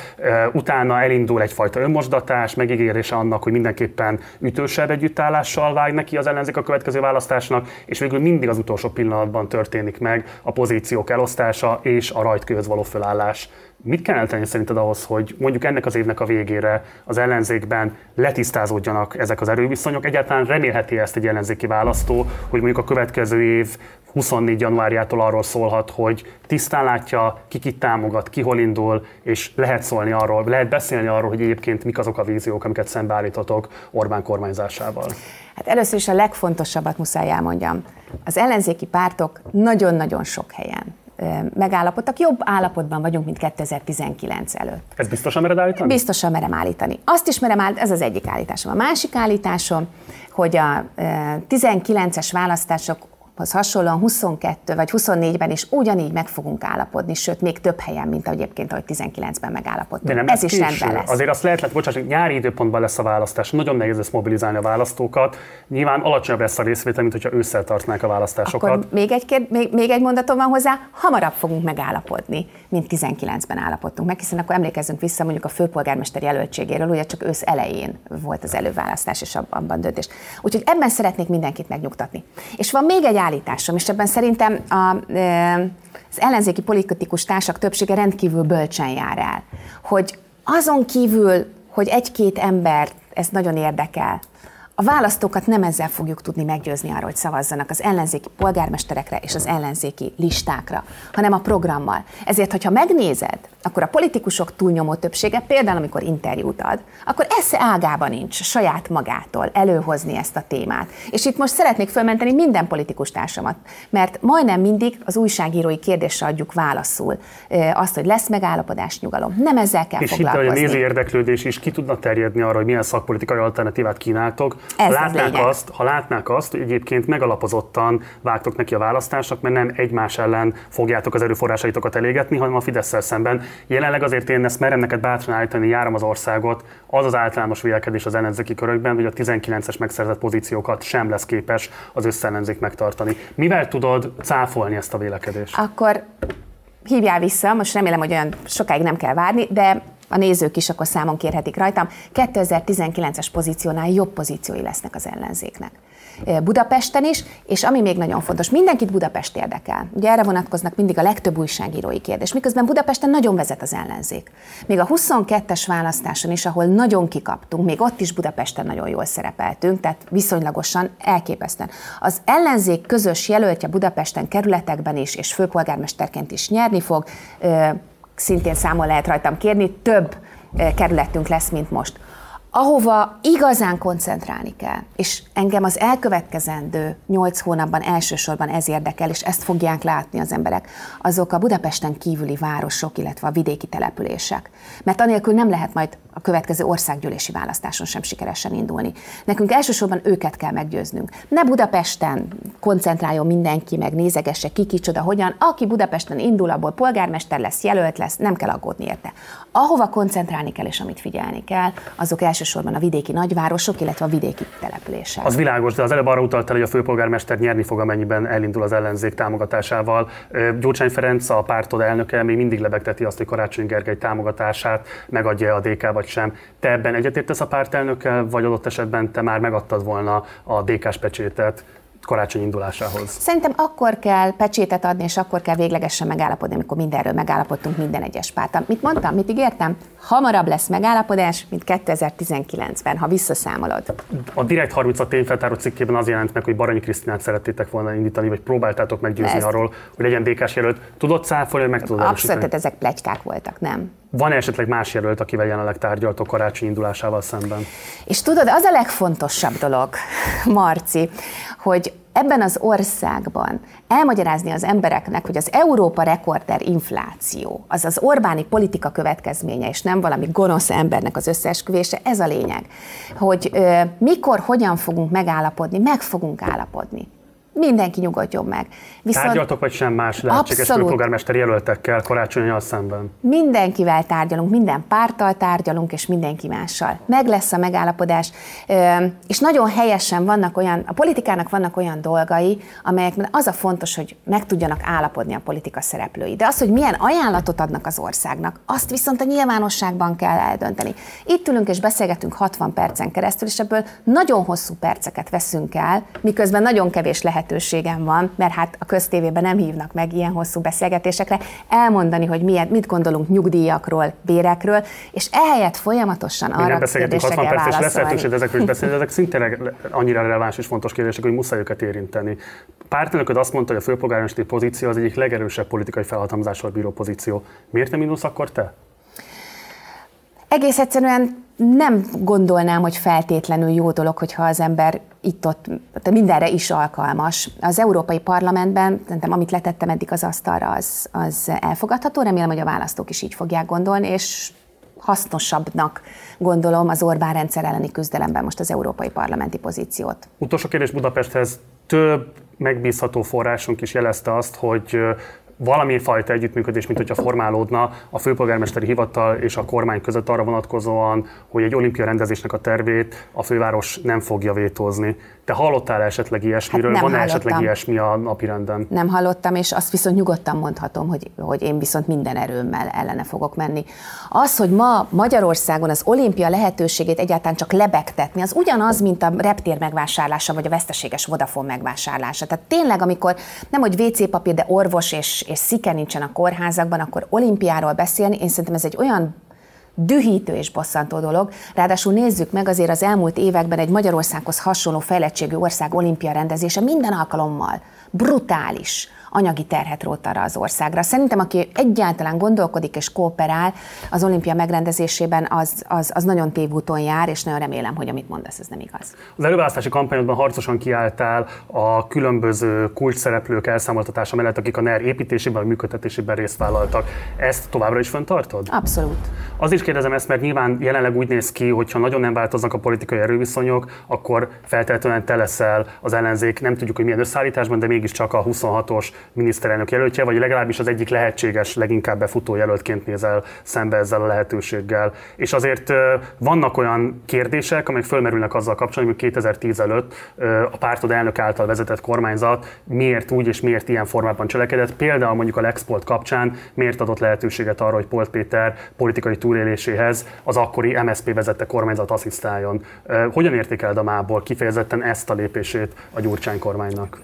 utána elindul egyfajta önmosdatás, megígérése annak, hogy mindenképpen ütősebb együttállással vág neki az ellenzék a következő választásnak, és végül mindig az utolsó pillanatban történik meg a pozíciók elosztása és a rajtkőhöz való fölállás. Mit kell tenni szerinted ahhoz, hogy mondjuk ennek az évnek a végére az ellenzékben letisztázódjanak ezek az erőviszonyok? Egyáltalán remélheti ezt egy ellenzéki választó, hogy mondjuk a következő év 24 januárjától arról szólhat, hogy tisztán látja, ki kit támogat, ki hol indul, és lehet szólni arról, lehet beszélni arról, hogy egyébként mik azok a víziók, amiket szembeállítotok Orbán kormányzásával. Hát először is a legfontosabbat muszáj elmondjam. Az ellenzéki pártok nagyon-nagyon sok helyen megállapodtak. Jobb állapotban vagyunk, mint 2019 előtt. Ez biztosan mered állítani? Biztosan merem állítani. Azt is merem állítani, ez az egyik állításom. A másik állításom, hogy a 19-es választások hoz hasonlóan 22 vagy 24-ben is ugyanígy meg fogunk állapodni, sőt, még több helyen, mint egyébként, ahogy 19-ben megállapodtunk. De nem Ez is rendben lesz. Azért azt lehet, bocsáss, hogy nyári időpontban lesz a választás. Nagyon nehéz lesz mobilizálni a választókat. Nyilván alacsonyabb lesz a részvétel, mint hogyha ősszel tartnák a választásokat. Akkor még egy, kér, még, még egy mondatom van hozzá, hamarabb fogunk megállapodni, mint 19-ben állapodtunk meg, hiszen akkor emlékezzünk vissza mondjuk a főpolgármester jelöltségéről, ugye csak ősz elején volt az előválasztás és abban döntés. Úgyhogy ebben szeretnék mindenkit megnyugtatni. És van még egy állításom, és ebben szerintem a, az ellenzéki politikus társak többsége rendkívül bölcsen jár el, hogy azon kívül, hogy egy-két ember ez nagyon érdekel, a választókat nem ezzel fogjuk tudni meggyőzni arról, hogy szavazzanak az ellenzéki polgármesterekre és az ellenzéki listákra, hanem a programmal. Ezért, hogyha megnézed, akkor a politikusok túlnyomó többsége, például amikor interjút ad, akkor esze ágában nincs saját magától előhozni ezt a témát. És itt most szeretnék fölmenteni minden politikus társamat, mert majdnem mindig az újságírói kérdésre adjuk válaszul azt, hogy lesz megállapodás, nyugalom. Nem ezzel kell és foglalkozni. És itt a néző érdeklődés is ki tudna terjedni arra, hogy milyen szakpolitikai alternatívát kínáltok. Ez látnák azt, ha látnák azt, hogy egyébként megalapozottan vágtok neki a választásnak, mert nem egymás ellen fogjátok az erőforrásaitokat elégetni, hanem a fidesz szemben Jelenleg azért én ezt merem neked bátran állítani, járom az országot, az az általános vélekedés az ellenzéki körökben, hogy a 19-es megszerzett pozíciókat sem lesz képes az összellenzék megtartani. Mivel tudod cáfolni ezt a vélekedést? Akkor hívjál vissza, most remélem, hogy olyan sokáig nem kell várni, de a nézők is akkor számon kérhetik rajtam, 2019-es pozíciónál jobb pozíciói lesznek az ellenzéknek. Budapesten is, és ami még nagyon fontos, mindenkit Budapest érdekel. Ugye erre vonatkoznak mindig a legtöbb újságírói kérdés, miközben Budapesten nagyon vezet az ellenzék. Még a 22-es választáson is, ahol nagyon kikaptunk, még ott is Budapesten nagyon jól szerepeltünk, tehát viszonylagosan elképesztően. Az ellenzék közös jelöltje Budapesten kerületekben is, és főpolgármesterként is nyerni fog, szintén számon lehet rajtam kérni, több kerületünk lesz, mint most. Ahova igazán koncentrálni kell, és engem az elkövetkezendő nyolc hónapban elsősorban ez érdekel, és ezt fogják látni az emberek, azok a Budapesten kívüli városok, illetve a vidéki települések. Mert anélkül nem lehet majd a következő országgyűlési választáson sem sikeresen indulni. Nekünk elsősorban őket kell meggyőznünk. Ne Budapesten koncentráljon mindenki, meg nézegesse ki, kicsoda, hogyan. Aki Budapesten indul, abból polgármester lesz, jelölt lesz, nem kell aggódni érte. Ahova koncentrálni kell, és amit figyelni kell, azok elsősorban a vidéki nagyvárosok, illetve a vidéki települések. Az világos, de az előbb arra utaltál, hogy a főpolgármester nyerni fog, amennyiben elindul az ellenzék támogatásával. Gyurcsány Ferenc, a pártod elnöke, még mindig lebegteti azt, hogy Karácsony Gergely támogatását megadja a DK vagy sem. Te ebben egyetértesz a pártelnökkel, vagy adott esetben te már megadtad volna a DK-s pecsétet karácsony indulásához? Szerintem akkor kell pecsétet adni, és akkor kell véglegesen megállapodni, amikor mindenről megállapodtunk minden egyes pártam. Mit mondtam, mit ígértem? Hamarabb lesz megállapodás, mint 2019-ben, ha visszaszámolod. A Direkt 30 a tényfeltáró cikkében az jelent meg, hogy Baranyi Krisztinát szerettétek volna indítani, vagy próbáltátok meggyőzni Ezt... arról, hogy legyen DK-s jelölt. Tudod cáfolni, meg tudod Abszolút, ezek plegykák voltak, nem? Van esetleg más jelölt, akivel jelenleg tárgyaltok karácsony indulásával szemben? És tudod, az a legfontosabb dolog, Marci, hogy ebben az országban elmagyarázni az embereknek, hogy az Európa rekorder infláció, az az Orbáni politika következménye, és nem valami gonosz embernek az összeesküvése, ez a lényeg. Hogy ö, mikor, hogyan fogunk megállapodni, meg fogunk állapodni mindenki nyugodjon meg. Viszont Tárgyaltok vagy sem más lehetséges főpolgármester jelöltekkel karácsonyjal szemben? Mindenkivel tárgyalunk, minden párttal tárgyalunk, és mindenki mással. Meg lesz a megállapodás, és nagyon helyesen vannak olyan, a politikának vannak olyan dolgai, amelyekben az a fontos, hogy meg tudjanak állapodni a politika szereplői. De az, hogy milyen ajánlatot adnak az országnak, azt viszont a nyilvánosságban kell eldönteni. Itt ülünk és beszélgetünk 60 percen keresztül, és ebből nagyon hosszú perceket veszünk el, miközben nagyon kevés lehet lehetőségem van, mert hát a köztévében nem hívnak meg ilyen hosszú beszélgetésekre, elmondani, hogy miért, mit gondolunk nyugdíjakról, bérekről, és ehelyett folyamatosan arra a kérdésekre válaszolni. Lesz lehetőség ezekről is beszélni, ezek szintén annyira releváns és fontos kérdések, hogy muszáj őket érinteni. Pártelnököd azt mondta, hogy a főpolgármesteri pozíció az egyik legerősebb politikai felhatalmazással bíró pozíció. Miért nem indulsz akkor te? Egész egyszerűen nem gondolnám, hogy feltétlenül jó dolog, hogyha az ember itt-ott mindenre is alkalmas. Az Európai Parlamentben, szerintem amit letettem eddig az asztalra, az, az elfogadható. Remélem, hogy a választók is így fogják gondolni, és hasznosabbnak gondolom az Orbán rendszer elleni küzdelemben most az európai parlamenti pozíciót. Utolsó kérdés Budapesthez. Több megbízható forrásunk is jelezte azt, hogy valami fajta együttműködés, mint hogyha formálódna a főpolgármesteri hivatal és a kormány között arra vonatkozóan, hogy egy olimpia rendezésnek a tervét a főváros nem fogja vétózni. Te hallottál esetleg ilyesmiről? Hát Van-e esetleg ilyesmi a napirenden? Nem hallottam, és azt viszont nyugodtan mondhatom, hogy, hogy én viszont minden erőmmel ellene fogok menni. Az, hogy ma Magyarországon az olimpia lehetőségét egyáltalán csak lebegtetni, az ugyanaz, mint a reptér megvásárlása, vagy a veszteséges Vodafone megvásárlása. Tehát tényleg, amikor nem hogy WC papír, de orvos és, és szike nincsen a kórházakban, akkor olimpiáról beszélni, én szerintem ez egy olyan dühítő és bosszantó dolog. Ráadásul nézzük meg azért az elmúlt években egy Magyarországhoz hasonló fejlettségű ország olimpia rendezése minden alkalommal brutális anyagi terhet rótt arra az országra. Szerintem, aki egyáltalán gondolkodik és kooperál az olimpia megrendezésében, az, az, az nagyon tévúton jár, és nagyon remélem, hogy amit mondasz, ez nem igaz. Az előválasztási kampányodban harcosan kiálltál a különböző szereplők elszámoltatása mellett, akik a NER építésében, működtetésében részt vállaltak. Ezt továbbra is fenntartod? Abszolút. Az is kérdezem ezt, mert nyilván jelenleg úgy néz ki, hogy ha nagyon nem változnak a politikai erőviszonyok, akkor feltétlenül te leszel az ellenzék, nem tudjuk, hogy milyen összeállításban, de mégiscsak a 26-os miniszterelnök jelöltje, vagy legalábbis az egyik lehetséges, leginkább befutó jelöltként nézel szembe ezzel a lehetőséggel. És azért vannak olyan kérdések, amelyek fölmerülnek azzal kapcsolatban, hogy 2010 előtt a pártod elnök által vezetett kormányzat miért úgy és miért ilyen formában cselekedett. Például mondjuk a Lexport kapcsán miért adott lehetőséget arra, hogy Polt Péter politikai túléléséhez az akkori MSZP vezette kormányzat asszisztáljon. Hogyan értékeled a mából kifejezetten ezt a lépését a Gyurcsány kormánynak?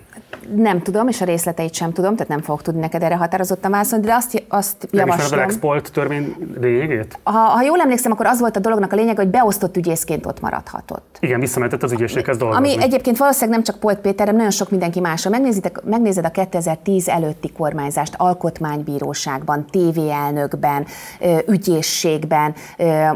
Nem tudom, és a részleteit sem tudom, tehát nem fogok tudni neked erre határozottan válaszolni, de azt, azt Nem javaslom. az export törvény lényegét? Ha, ha jól emlékszem, akkor az volt a dolognak a lényeg, hogy beosztott ügyészként ott maradhatott. Igen, visszamentett az ügyészséghez dolgozni. Ami egyébként valószínűleg nem csak Polt Péter, hanem nagyon sok mindenki másra. Megnézitek, megnézed a 2010 előtti kormányzást alkotmánybíróságban, tévéelnökben, ügyészségben.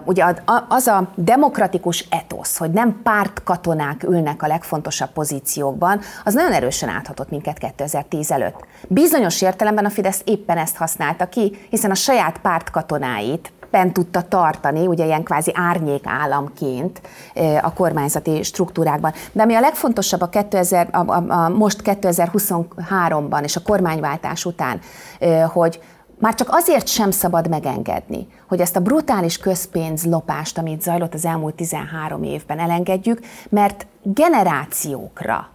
Ugye az a demokratikus etosz, hogy nem pártkatonák ülnek a legfontosabb pozíciókban, az nagyon erősen áthatott minket 2010 előtt. Bizonyos értelemben a Fidesz éppen ezt használta ki, hiszen a saját pártkatonáit bent tudta tartani, ugye ilyen kvázi árnyék államként a kormányzati struktúrákban. De ami a legfontosabb a, 2000, a, a, a most 2023-ban és a kormányváltás után, hogy már csak azért sem szabad megengedni, hogy ezt a brutális közpénzlopást, amit zajlott az elmúlt 13 évben elengedjük, mert generációkra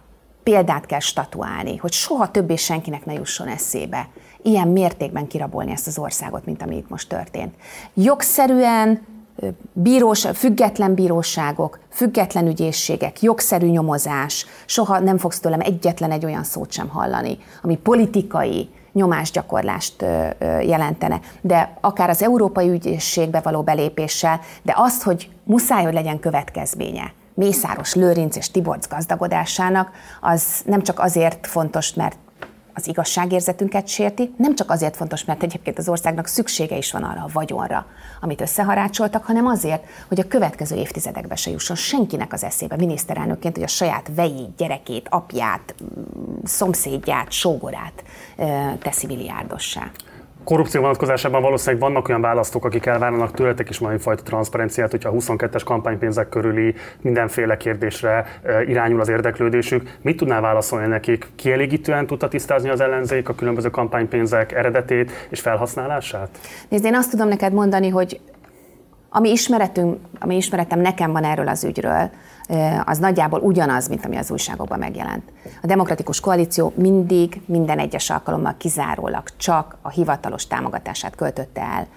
példát kell statuálni, hogy soha többé senkinek ne jusson eszébe ilyen mértékben kirabolni ezt az országot, mint ami itt most történt. Jogszerűen bírós, független bíróságok, független ügyészségek, jogszerű nyomozás, soha nem fogsz tőlem egyetlen egy olyan szót sem hallani, ami politikai nyomásgyakorlást jelentene. De akár az Európai Ügyészségbe való belépéssel, de azt, hogy muszáj, hogy legyen következménye. Mészáros Lőrinc és Tiborc gazdagodásának, az nem csak azért fontos, mert az igazságérzetünket sérti, nem csak azért fontos, mert egyébként az országnak szüksége is van arra a vagyonra, amit összeharácsoltak, hanem azért, hogy a következő évtizedekbe se jusson senkinek az eszébe miniszterelnökként, hogy a saját vejét, gyerekét, apját, mm, szomszédját, sógorát teszi milliárdossá. Korrupció vonatkozásában valószínűleg vannak olyan választók, akik elvárnak tőletek is valami fajta transzparenciát, hogyha a 22-es kampánypénzek körüli mindenféle kérdésre irányul az érdeklődésük. Mit tudnál válaszolni nekik? Kielégítően tudta tisztázni az ellenzék a különböző kampánypénzek eredetét és felhasználását? Nézd, én azt tudom neked mondani, hogy ami ismeretünk, ami ismeretem nekem van erről az ügyről, az nagyjából ugyanaz, mint ami az újságokban megjelent. A demokratikus koalíció mindig, minden egyes alkalommal kizárólag csak a hivatalos támogatását költötte el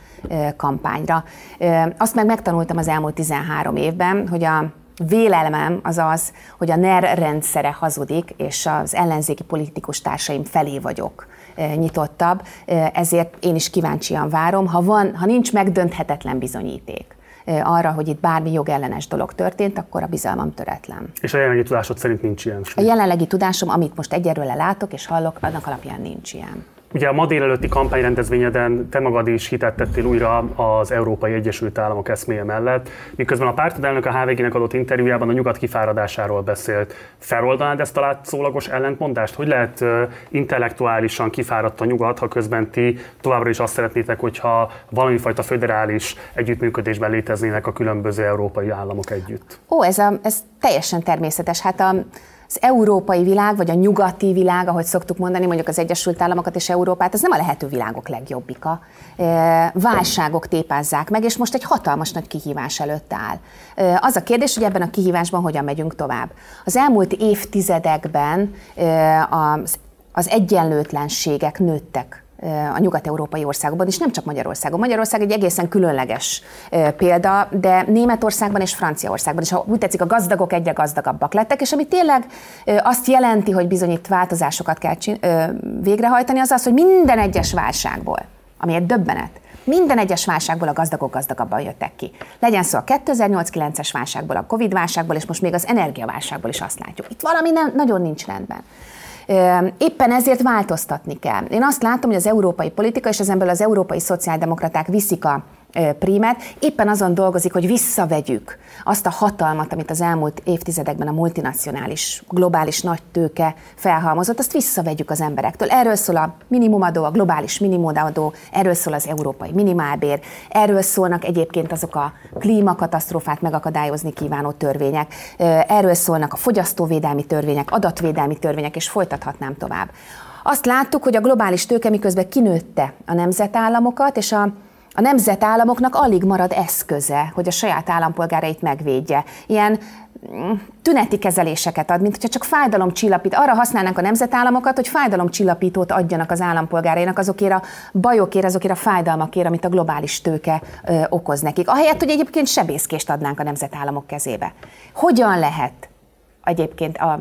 kampányra. Azt meg megtanultam az elmúlt 13 évben, hogy a Vélelmem az az, hogy a NER rendszere hazudik, és az ellenzéki politikus társaim felé vagyok nyitottabb, ezért én is kíváncsian várom, ha, van, ha nincs megdönthetetlen bizonyíték arra, hogy itt bármi jogellenes dolog történt, akkor a bizalmam töretlen. És a jelenlegi tudásod szerint nincs ilyen? A jelenlegi tudásom, amit most egyelőre látok és hallok, annak alapján nincs ilyen. Ugye a ma délelőtti kampányrendezvényeden te magad is hitet tettél újra az Európai Egyesült Államok eszméje mellett, miközben a pártod elnök a HVG-nek adott interjújában a nyugat kifáradásáról beszélt. Feloldanád ezt a látszólagos ellentmondást? Hogy lehet intellektuálisan kifáradt a nyugat, ha közben ti továbbra is azt szeretnétek, hogyha valami fajta föderális együttműködésben léteznének a különböző európai államok együtt? Ó, ez, a, ez teljesen természetes. Hát a, az európai világ, vagy a nyugati világ, ahogy szoktuk mondani, mondjuk az Egyesült Államokat és Európát, ez nem a lehető világok legjobbika. Válságok tépázzák meg, és most egy hatalmas nagy kihívás előtt áll. Az a kérdés, hogy ebben a kihívásban hogyan megyünk tovább. Az elmúlt évtizedekben az, az egyenlőtlenségek nőttek a nyugat-európai országokban, és nem csak Magyarországon. Magyarország egy egészen különleges példa, de Németországban és Franciaországban is, ha úgy tetszik, a gazdagok egyre gazdagabbak lettek, és ami tényleg azt jelenti, hogy bizony változásokat kell végrehajtani, az az, hogy minden egyes válságból, ami egy döbbenet, minden egyes válságból a gazdagok gazdagabban jöttek ki. Legyen szó a 2008-9-es válságból, a Covid válságból, és most még az energiaválságból is azt látjuk. Itt valami nem, nagyon nincs rendben. Éppen ezért változtatni kell. Én azt látom, hogy az európai politika és ezenből az európai szociáldemokraták viszik a prímet, éppen azon dolgozik, hogy visszavegyük azt a hatalmat, amit az elmúlt évtizedekben a multinacionális, globális nagy tőke felhalmozott, azt visszavegyük az emberektől. Erről szól a minimumadó, a globális minimumadó, erről szól az európai minimálbér, erről szólnak egyébként azok a klímakatasztrófát megakadályozni kívánó törvények, erről szólnak a fogyasztóvédelmi törvények, adatvédelmi törvények, és folytathatnám tovább. Azt láttuk, hogy a globális tőke miközben kinőtte a nemzetállamokat, és a a nemzetállamoknak alig marad eszköze, hogy a saját állampolgárait megvédje. Ilyen mm, tüneti kezeléseket ad, mint hogyha csak fájdalomcsillapít. Arra használnánk a nemzetállamokat, hogy fájdalomcsillapítót adjanak az állampolgárainak azokért a bajokért, azokért a fájdalmakért, amit a globális tőke ö, okoz nekik. Ahelyett, hogy egyébként sebészkést adnánk a nemzetállamok kezébe. Hogyan lehet egyébként a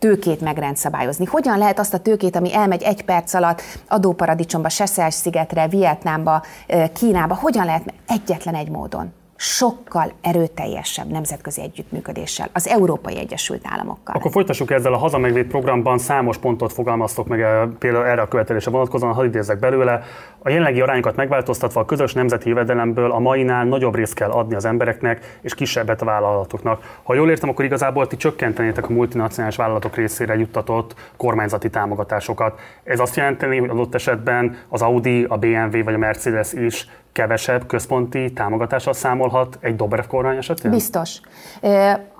tőkét megrendszabályozni? Hogyan lehet azt a tőkét, ami elmegy egy perc alatt adóparadicsomba, Seszels szigetre, Vietnámba, Kínába, hogyan lehet egyetlen egy módon? Sokkal erőteljesebb nemzetközi együttműködéssel, az Európai Egyesült Államokkal. Akkor folytassuk ezzel a hazamegvét programban számos pontot fogalmaztok meg eh, például erre a követelésre vonatkozóan, ha idézek belőle. A jelenlegi arányokat megváltoztatva a közös nemzeti jövedelemből a mainál nagyobb részt kell adni az embereknek, és kisebbet a vállalatoknak. Ha jól értem, akkor igazából ti csökkentenétek a multinacionális vállalatok részére juttatott kormányzati támogatásokat. Ez azt jelenteni, hogy adott esetben az Audi, a BMW vagy a Mercedes is kevesebb központi támogatással számolhat egy Dobrev kormány esetén? Biztos.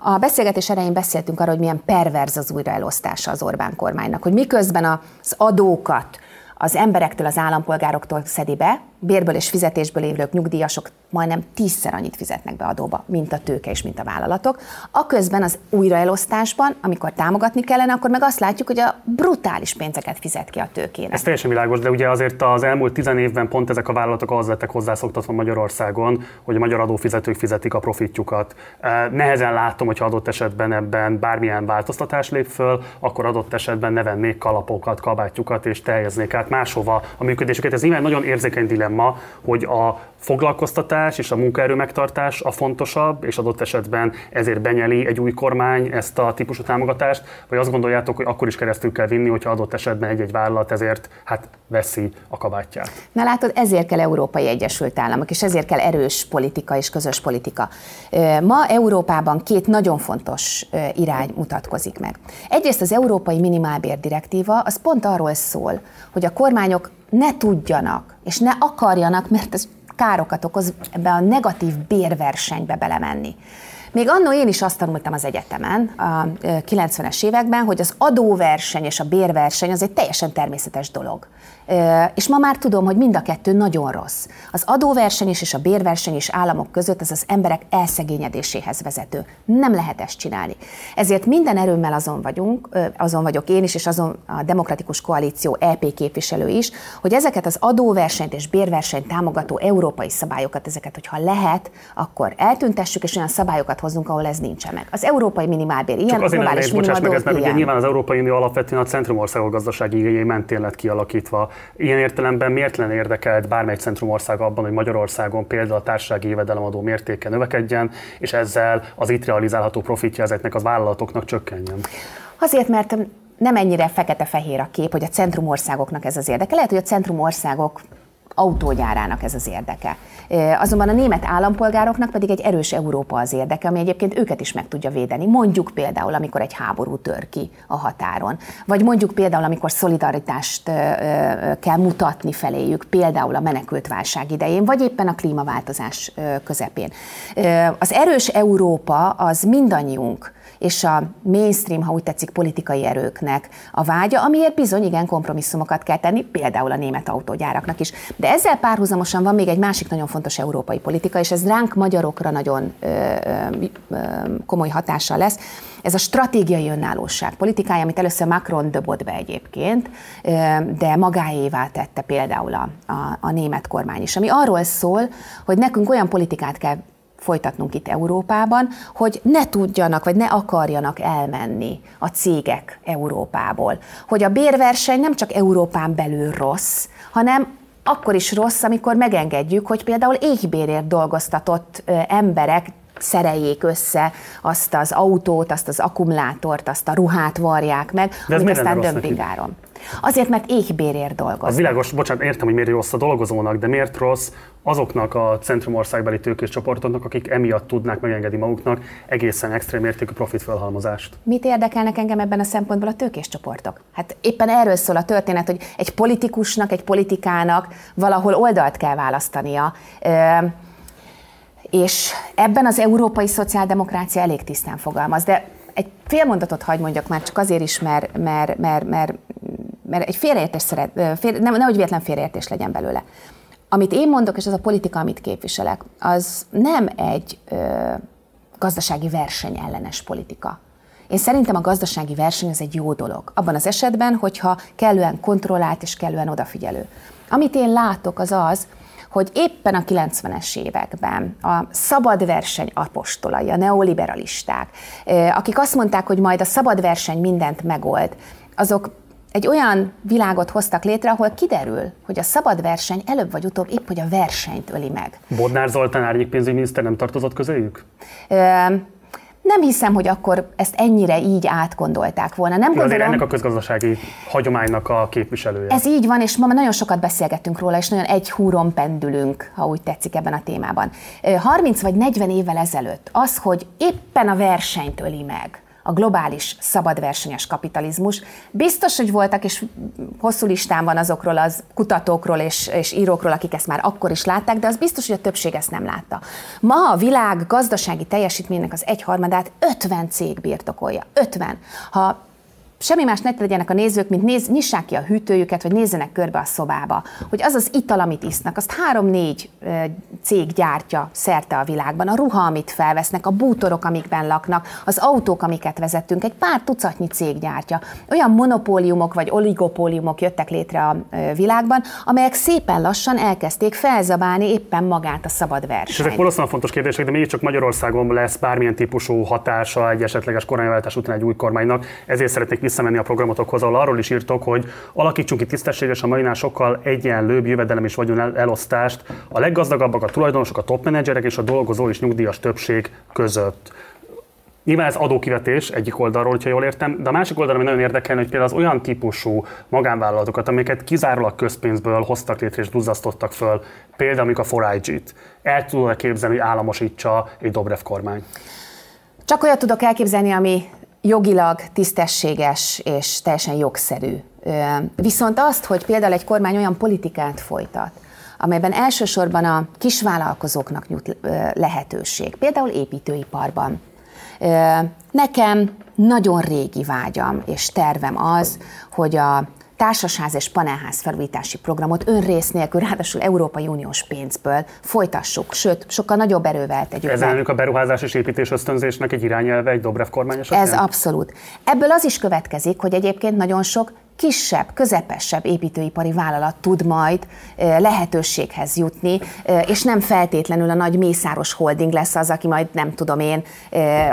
A beszélgetés elején beszéltünk arról, hogy milyen perverz az újraelosztása az Orbán kormánynak, hogy miközben az adókat az emberektől, az állampolgároktól szedi be, bérből és fizetésből élők, nyugdíjasok majdnem tízszer annyit fizetnek be adóba, mint a tőke és mint a vállalatok. Aközben az újraelosztásban, amikor támogatni kellene, akkor meg azt látjuk, hogy a brutális pénzeket fizet ki a tőkének. Ez teljesen világos, de ugye azért az elmúlt tizen évben pont ezek a vállalatok ahhoz lettek hozzászoktatva Magyarországon, hogy a magyar adófizetők fizetik a profitjukat. Nehezen látom, hogy adott esetben ebben bármilyen változtatás lép föl, akkor adott esetben ne vennék kalapokat, kabátjukat és teljeznék át máshova a működésüket. Ez nyilván nagyon érzékeny dilemma, hogy a foglalkoztatás és a munkaerő megtartás a fontosabb, és adott esetben ezért benyeli egy új kormány ezt a típusú támogatást, vagy azt gondoljátok, hogy akkor is keresztül kell vinni, hogyha adott esetben egy-egy vállalat ezért hát veszi a kabátját. Na látod, ezért kell Európai Egyesült Államok, és ezért kell erős politika és közös politika. Ma Európában két nagyon fontos irány mutatkozik meg. Egyrészt az Európai Minimálbér Direktíva, az pont arról szól, hogy a kormányok ne tudjanak, és ne akarjanak, mert ez károkat okoz ebbe a negatív bérversenybe belemenni. Még annó én is azt tanultam az egyetemen a 90-es években, hogy az adóverseny és a bérverseny az egy teljesen természetes dolog. És ma már tudom, hogy mind a kettő nagyon rossz. Az adóverseny és a bérverseny is államok között az az emberek elszegényedéséhez vezető. Nem lehet ezt csinálni. Ezért minden erőmmel azon vagyunk, azon vagyok én is, és azon a Demokratikus Koalíció EP képviselő is, hogy ezeket az adóversenyt és bérversenyt támogató európai szabályokat, ezeket, hogyha lehet, akkor eltüntessük, és olyan szabályokat hozzunk, ahol ez nincsen meg. Az európai minimálbér ilyen, Csak azért globális minimálbér meg ez, mert ugye nyilván az Európai Unió alapvetően a centrumországok gazdasági igényei mentén lett kialakítva. Ilyen értelemben miért lenne érdekelt bármely centrumország abban, hogy Magyarországon például a társasági jövedelemadó mértéke növekedjen, és ezzel az itt realizálható profitja ezeknek az vállalatoknak csökkenjen? Azért, mert nem ennyire fekete-fehér a kép, hogy a centrumországoknak ez az érdeke. Lehet, hogy a centrumországok autógyárának ez az érdeke. Azonban a német állampolgároknak pedig egy erős Európa az érdeke, ami egyébként őket is meg tudja védeni. Mondjuk például, amikor egy háború tör ki a határon, vagy mondjuk például, amikor szolidaritást kell mutatni feléjük, például a menekült válság idején, vagy éppen a klímaváltozás közepén. Az erős Európa az mindannyiunk és a mainstream, ha úgy tetszik, politikai erőknek a vágya, amiért bizony igen kompromisszumokat kell tenni, például a német autógyáraknak is. De ezzel párhuzamosan van még egy másik nagyon fontos európai politika, és ez ránk magyarokra nagyon ö, ö, ö, komoly hatással lesz. Ez a stratégiai önállóság politikája, amit először Macron dobott be egyébként, de magáévá tette például a, a, a német kormány is, ami arról szól, hogy nekünk olyan politikát kell folytatnunk itt Európában, hogy ne tudjanak, vagy ne akarjanak elmenni a cégek Európából. Hogy a bérverseny nem csak Európán belül rossz, hanem akkor is rossz, amikor megengedjük, hogy például éhbérért dolgoztatott emberek szereljék össze azt az autót, azt az akkumulátort, azt a ruhát varják meg, De ez amit aztán dömpingáron. Azért, mert éhbérért dolgoznak. Az világos, bocsánat, értem, hogy miért rossz a dolgozónak, de miért rossz azoknak a centrumországbeli tőkés csoportoknak, akik emiatt tudnák megengedni maguknak egészen extrém értékű profitfelhalmozást. Mit érdekelnek engem ebben a szempontból a tőkés csoportok? Hát éppen erről szól a történet, hogy egy politikusnak, egy politikának valahol oldalt kell választania. És ebben az európai szociáldemokrácia elég tisztán fogalmaz, de egy fél mondatot hagy mondjak már csak azért is, mert, mert, mert, mert, mert egy félreértés szeret, fél, nem, nehogy véletlen félreértés legyen belőle. Amit én mondok, és az a politika, amit képviselek, az nem egy ö, gazdasági verseny ellenes politika. Én szerintem a gazdasági verseny az egy jó dolog. Abban az esetben, hogyha kellően kontrollált és kellően odafigyelő. Amit én látok, az az, hogy éppen a 90-es években a szabad verseny apostolai, a neoliberalisták, akik azt mondták, hogy majd a szabad verseny mindent megold, azok egy olyan világot hoztak létre, ahol kiderül, hogy a szabad verseny előbb vagy utóbb épp, hogy a versenyt öli meg. Bodnár Zoltán árnyék pénzügyminiszter nem tartozott közéjük? Nem hiszem, hogy akkor ezt ennyire így átgondolták volna. Nem gondolom, azért ennek a közgazdasági hagyománynak a képviselője. Ez így van, és ma nagyon sokat beszélgettünk róla, és nagyon egy húron pendülünk, ha úgy tetszik ebben a témában. 30 vagy 40 évvel ezelőtt az, hogy éppen a versenyt öli meg, a globális szabadversenyes kapitalizmus. Biztos, hogy voltak, és hosszú listán van azokról az kutatókról és, és írókról, akik ezt már akkor is látták, de az biztos, hogy a többség ezt nem látta. Ma a világ gazdasági teljesítménynek az egyharmadát 50 cég birtokolja. 50. Ha semmi más ne tegyenek a nézők, mint néz, nyissák ki a hűtőjüket, vagy nézzenek körbe a szobába, hogy az az ital, amit isznak, azt három-négy cég gyártja szerte a világban, a ruha, amit felvesznek, a bútorok, amikben laknak, az autók, amiket vezettünk, egy pár tucatnyi cég gyártja. Olyan monopóliumok vagy oligopóliumok jöttek létre a világban, amelyek szépen lassan elkezdték felzabálni éppen magát a szabad versenyt. És ezek valószínűleg fontos kérdések, de mégiscsak Magyarországon lesz bármilyen típusú hatása egy esetleges kormányváltás után egy új kormánynak. Ezért szeretnék visszamenni a programotokhoz, ahol arról is írtok, hogy alakítsunk ki tisztességes a mainál sokkal egyenlőbb jövedelem és vagyon elosztást a leggazdagabbak, a tulajdonosok, a top menedzserek és a dolgozó és nyugdíjas többség között. Nyilván ez adókivetés egyik oldalról, ha jól értem, de a másik oldalon ami nagyon érdekel, hogy például az olyan típusú magánvállalatokat, amiket kizárólag közpénzből hoztak létre és duzzasztottak föl, például amikor a 4IG-t, el tudod képzelni, hogy államosítsa egy Dobrev kormány? Csak olyat tudok elképzelni, ami jogilag tisztességes és teljesen jogszerű. Viszont azt, hogy például egy kormány olyan politikát folytat, amelyben elsősorban a kisvállalkozóknak nyújt lehetőség, például építőiparban. Nekem nagyon régi vágyam és tervem az, hogy a társasház és panelház felújítási programot önrész nélkül, ráadásul Európai Uniós pénzből folytassuk, sőt, sokkal nagyobb erővel tegyük Ez a beruházás és építés ösztönzésnek egy irányelve, egy Dobrev kormány esetén? Ez abszolút. Ebből az is következik, hogy egyébként nagyon sok kisebb, közepesebb építőipari vállalat tud majd lehetőséghez jutni, és nem feltétlenül a nagy mészáros holding lesz az, aki majd nem tudom én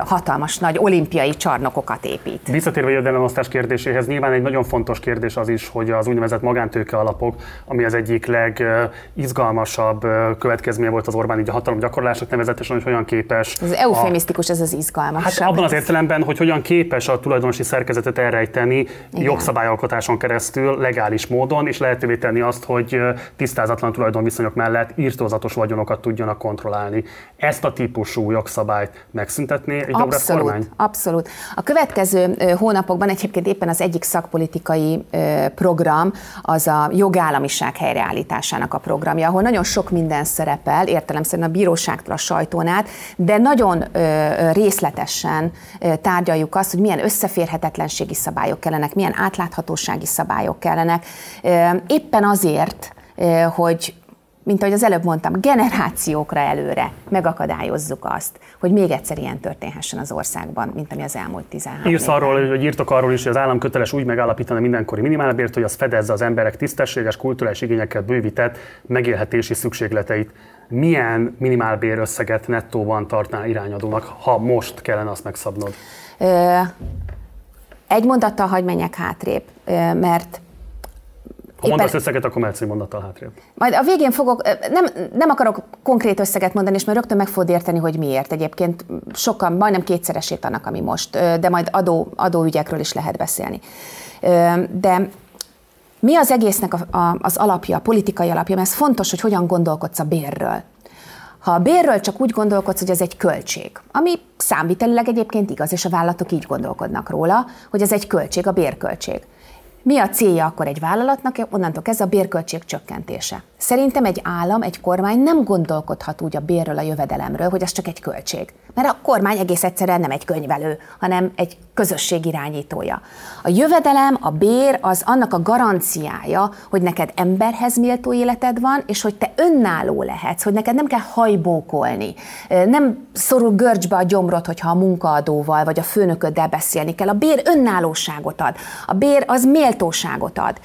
hatalmas nagy olimpiai csarnokokat épít. Visszatérve a jövedelemosztás kérdéséhez, nyilván egy nagyon fontos kérdés az is, hogy az úgynevezett magántőke alapok, ami az egyik legizgalmasabb következménye volt az Orbán így a hatalom gyakorlások nevezetesen, hogy hogyan képes. Ez eufemisztikus, a... ez az izgalmas. Hát abban az értelemben, hogy hogyan képes a tulajdonosi szerkezetet elrejteni jogszabályalkotás alkalmazáson keresztül legális módon, és lehetővé tenni azt, hogy tisztázatlan tulajdonviszonyok mellett írtózatos vagyonokat tudjanak kontrollálni. Ezt a típusú jogszabályt megszüntetné egy abszolút, kormány? Abszolút. A következő hónapokban egyébként éppen az egyik szakpolitikai program az a jogállamiság helyreállításának a programja, ahol nagyon sok minden szerepel, értelemszerűen a bíróságtól a sajtón át, de nagyon részletesen tárgyaljuk azt, hogy milyen összeférhetetlenségi szabályok kellenek, milyen átláthatóság gazdasági szabályok kellenek. Éppen azért, hogy mint ahogy az előbb mondtam, generációkra előre megakadályozzuk azt, hogy még egyszer ilyen történhessen az országban, mint ami az elmúlt 13 Írsz arról, hogy írtok arról is, hogy az állam köteles úgy megállapítani mindenkori minimálbért, hogy az fedezze az emberek tisztességes, kulturális igényekkel bővített megélhetési szükségleteit. Milyen minimálbér összeget nettóban tartnál irányadónak, ha most kellene azt megszabnod? Egy mondattal hagy menjek hátrébb, mert ha mondasz összeget, akkor mehetsz egy mondattal hátrébb. Majd a végén fogok, nem, nem akarok konkrét összeget mondani, és majd rögtön meg fogod érteni, hogy miért. Egyébként sokan, majdnem kétszeresét annak, ami most, de majd adó, adóügyekről is lehet beszélni. De mi az egésznek a, a, az alapja, a politikai alapja? Mert ez fontos, hogy hogyan gondolkodsz a bérről. Ha a bérről csak úgy gondolkodsz, hogy ez egy költség, ami számvitelileg egyébként igaz, és a vállalatok így gondolkodnak róla, hogy ez egy költség, a bérköltség. Mi a célja akkor egy vállalatnak? Onnantól ez a bérköltség csökkentése. Szerintem egy állam, egy kormány nem gondolkodhat úgy a bérről, a jövedelemről, hogy ez csak egy költség. Mert a kormány egész egyszerűen nem egy könyvelő, hanem egy közösség irányítója. A jövedelem, a bér az annak a garanciája, hogy neked emberhez méltó életed van, és hogy te önálló lehetsz, hogy neked nem kell hajbókolni. Nem szorul görcsbe a gyomrod, hogyha a munkaadóval vagy a főnököddel beszélni kell. A bér önállóságot ad. A bér az méltóságot ad.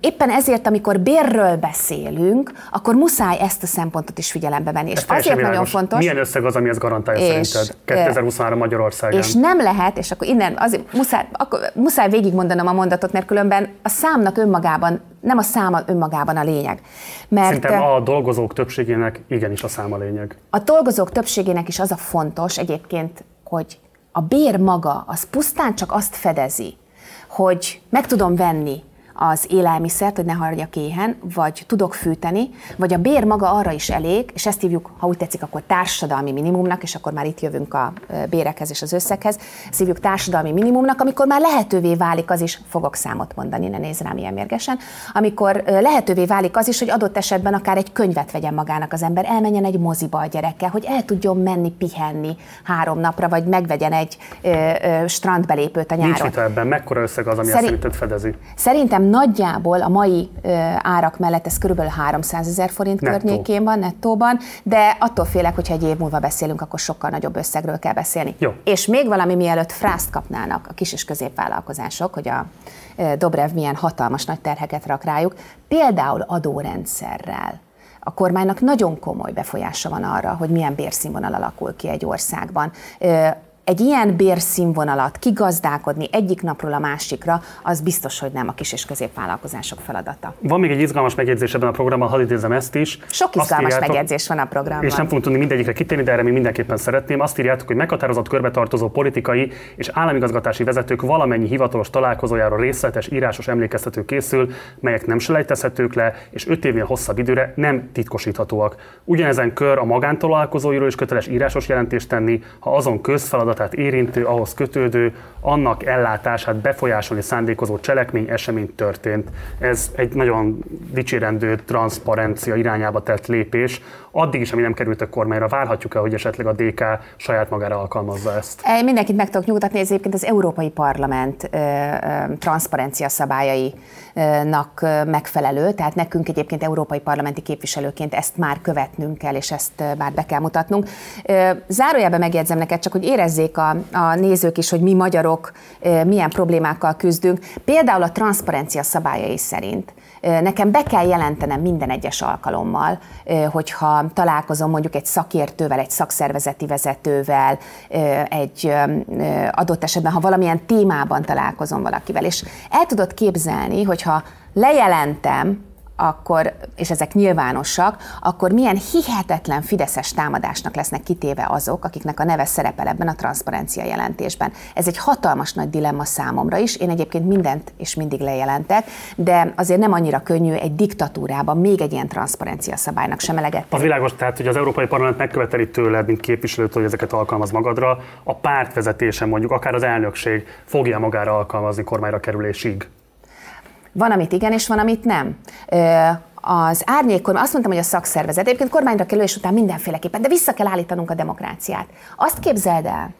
Éppen ezért, amikor bérről beszélünk, akkor muszáj ezt a szempontot is figyelembe venni. És azért világos. nagyon fontos. Milyen összeg az, ami ezt garantálja és, szerinted 2023 Magyarországon? És nem lehet, és akkor innen azért muszáj, akkor muszáj végigmondanom a mondatot, mert különben a számnak önmagában nem a száma önmagában a lényeg. Mert Szerintem a dolgozók többségének igenis a száma lényeg. A dolgozók többségének is az a fontos egyébként, hogy a bér maga az pusztán csak azt fedezi, hogy meg tudom venni az élelmiszert, hogy ne hagyjak éhen, vagy tudok fűteni, vagy a bér maga arra is elég, és ezt hívjuk, ha úgy tetszik, akkor társadalmi minimumnak, és akkor már itt jövünk a bérekhez és az összeghez, ezt hívjuk társadalmi minimumnak, amikor már lehetővé válik az is, fogok számot mondani, ne nézz rám ilyen mérgesen, amikor lehetővé válik az is, hogy adott esetben akár egy könyvet vegyen magának az ember, elmenjen egy moziba a gyerekkel, hogy el tudjon menni pihenni három napra, vagy megvegyen egy ö, ö, strandbelépőt a nyáron. Nincs ebben, mekkora összeg az, ami Szerint, azt fedezi? Szerintem nagyjából a mai árak mellett ez körülbelül 300 ezer forint Nettó. környékén van, nettóban, de attól félek, hogyha egy év múlva beszélünk, akkor sokkal nagyobb összegről kell beszélni. Jó. És még valami, mielőtt frászt kapnának a kis és középvállalkozások, hogy a Dobrev milyen hatalmas nagy terheket rak rájuk, például adórendszerrel a kormánynak nagyon komoly befolyása van arra, hogy milyen bérszínvonal alakul ki egy országban egy ilyen bérszínvonalat kigazdálkodni egyik napról a másikra, az biztos, hogy nem a kis és középvállalkozások feladata. Van még egy izgalmas megjegyzés ebben a programban, hadd idézem ezt is. Sok izgalmas írjátok, megjegyzés van a programban. És nem fogunk tudni mindegyikre kitérni, de erre még mindenképpen szeretném. Azt írjátok, hogy meghatározott körbe tartozó politikai és államigazgatási vezetők valamennyi hivatalos találkozójáról részletes írásos emlékeztető készül, melyek nem selejtezhetők le, és öt évnél hosszabb időre nem titkosíthatóak. Ugyanezen kör a magántalálkozóiról is köteles írásos jelentést tenni, ha azon közfeladat feladatát érintő, ahhoz kötődő, annak ellátását befolyásolni szándékozó cselekmény, esemény történt. Ez egy nagyon dicsérendő transzparencia irányába tett lépés. Addig is, ami nem került a kormányra, várhatjuk-e, hogy esetleg a DK saját magára alkalmazza ezt? Mindenkit meg tudok nyugtatni, ez egyébként az Európai Parlament ö, ö, transzparencia szabályainak megfelelő, tehát nekünk egyébként európai parlamenti képviselőként ezt már követnünk kell, és ezt már be kell mutatnunk. Zárójelben megjegyzem neked csak, hogy érezzék a, a nézők is, hogy mi magyarok milyen problémákkal küzdünk. Például a transzparencia szabályai szerint. Nekem be kell jelentenem minden egyes alkalommal, hogyha találkozom mondjuk egy szakértővel, egy szakszervezeti vezetővel, egy adott esetben, ha valamilyen témában találkozom valakivel, és el tudod képzelni, hogyha lejelentem akkor, és ezek nyilvánosak, akkor milyen hihetetlen fideszes támadásnak lesznek kitéve azok, akiknek a neve szerepel ebben a transzparencia jelentésben. Ez egy hatalmas nagy dilemma számomra is. Én egyébként mindent és mindig lejelentek, de azért nem annyira könnyű egy diktatúrában még egy ilyen transzparencia szabálynak sem eleget. Az világos, tehát, hogy az Európai Parlament megköveteli tőled, mint képviselőt, hogy ezeket alkalmaz magadra. A pártvezetésen mondjuk, akár az elnökség fogja magára alkalmazni kormányra kerülésig. Van, amit igen, és van, amit nem. Az árnyékkormány, azt mondtam, hogy a szakszervezet, egyébként kormányra kerülés után mindenféleképpen, de vissza kell állítanunk a demokráciát. Azt képzeld el,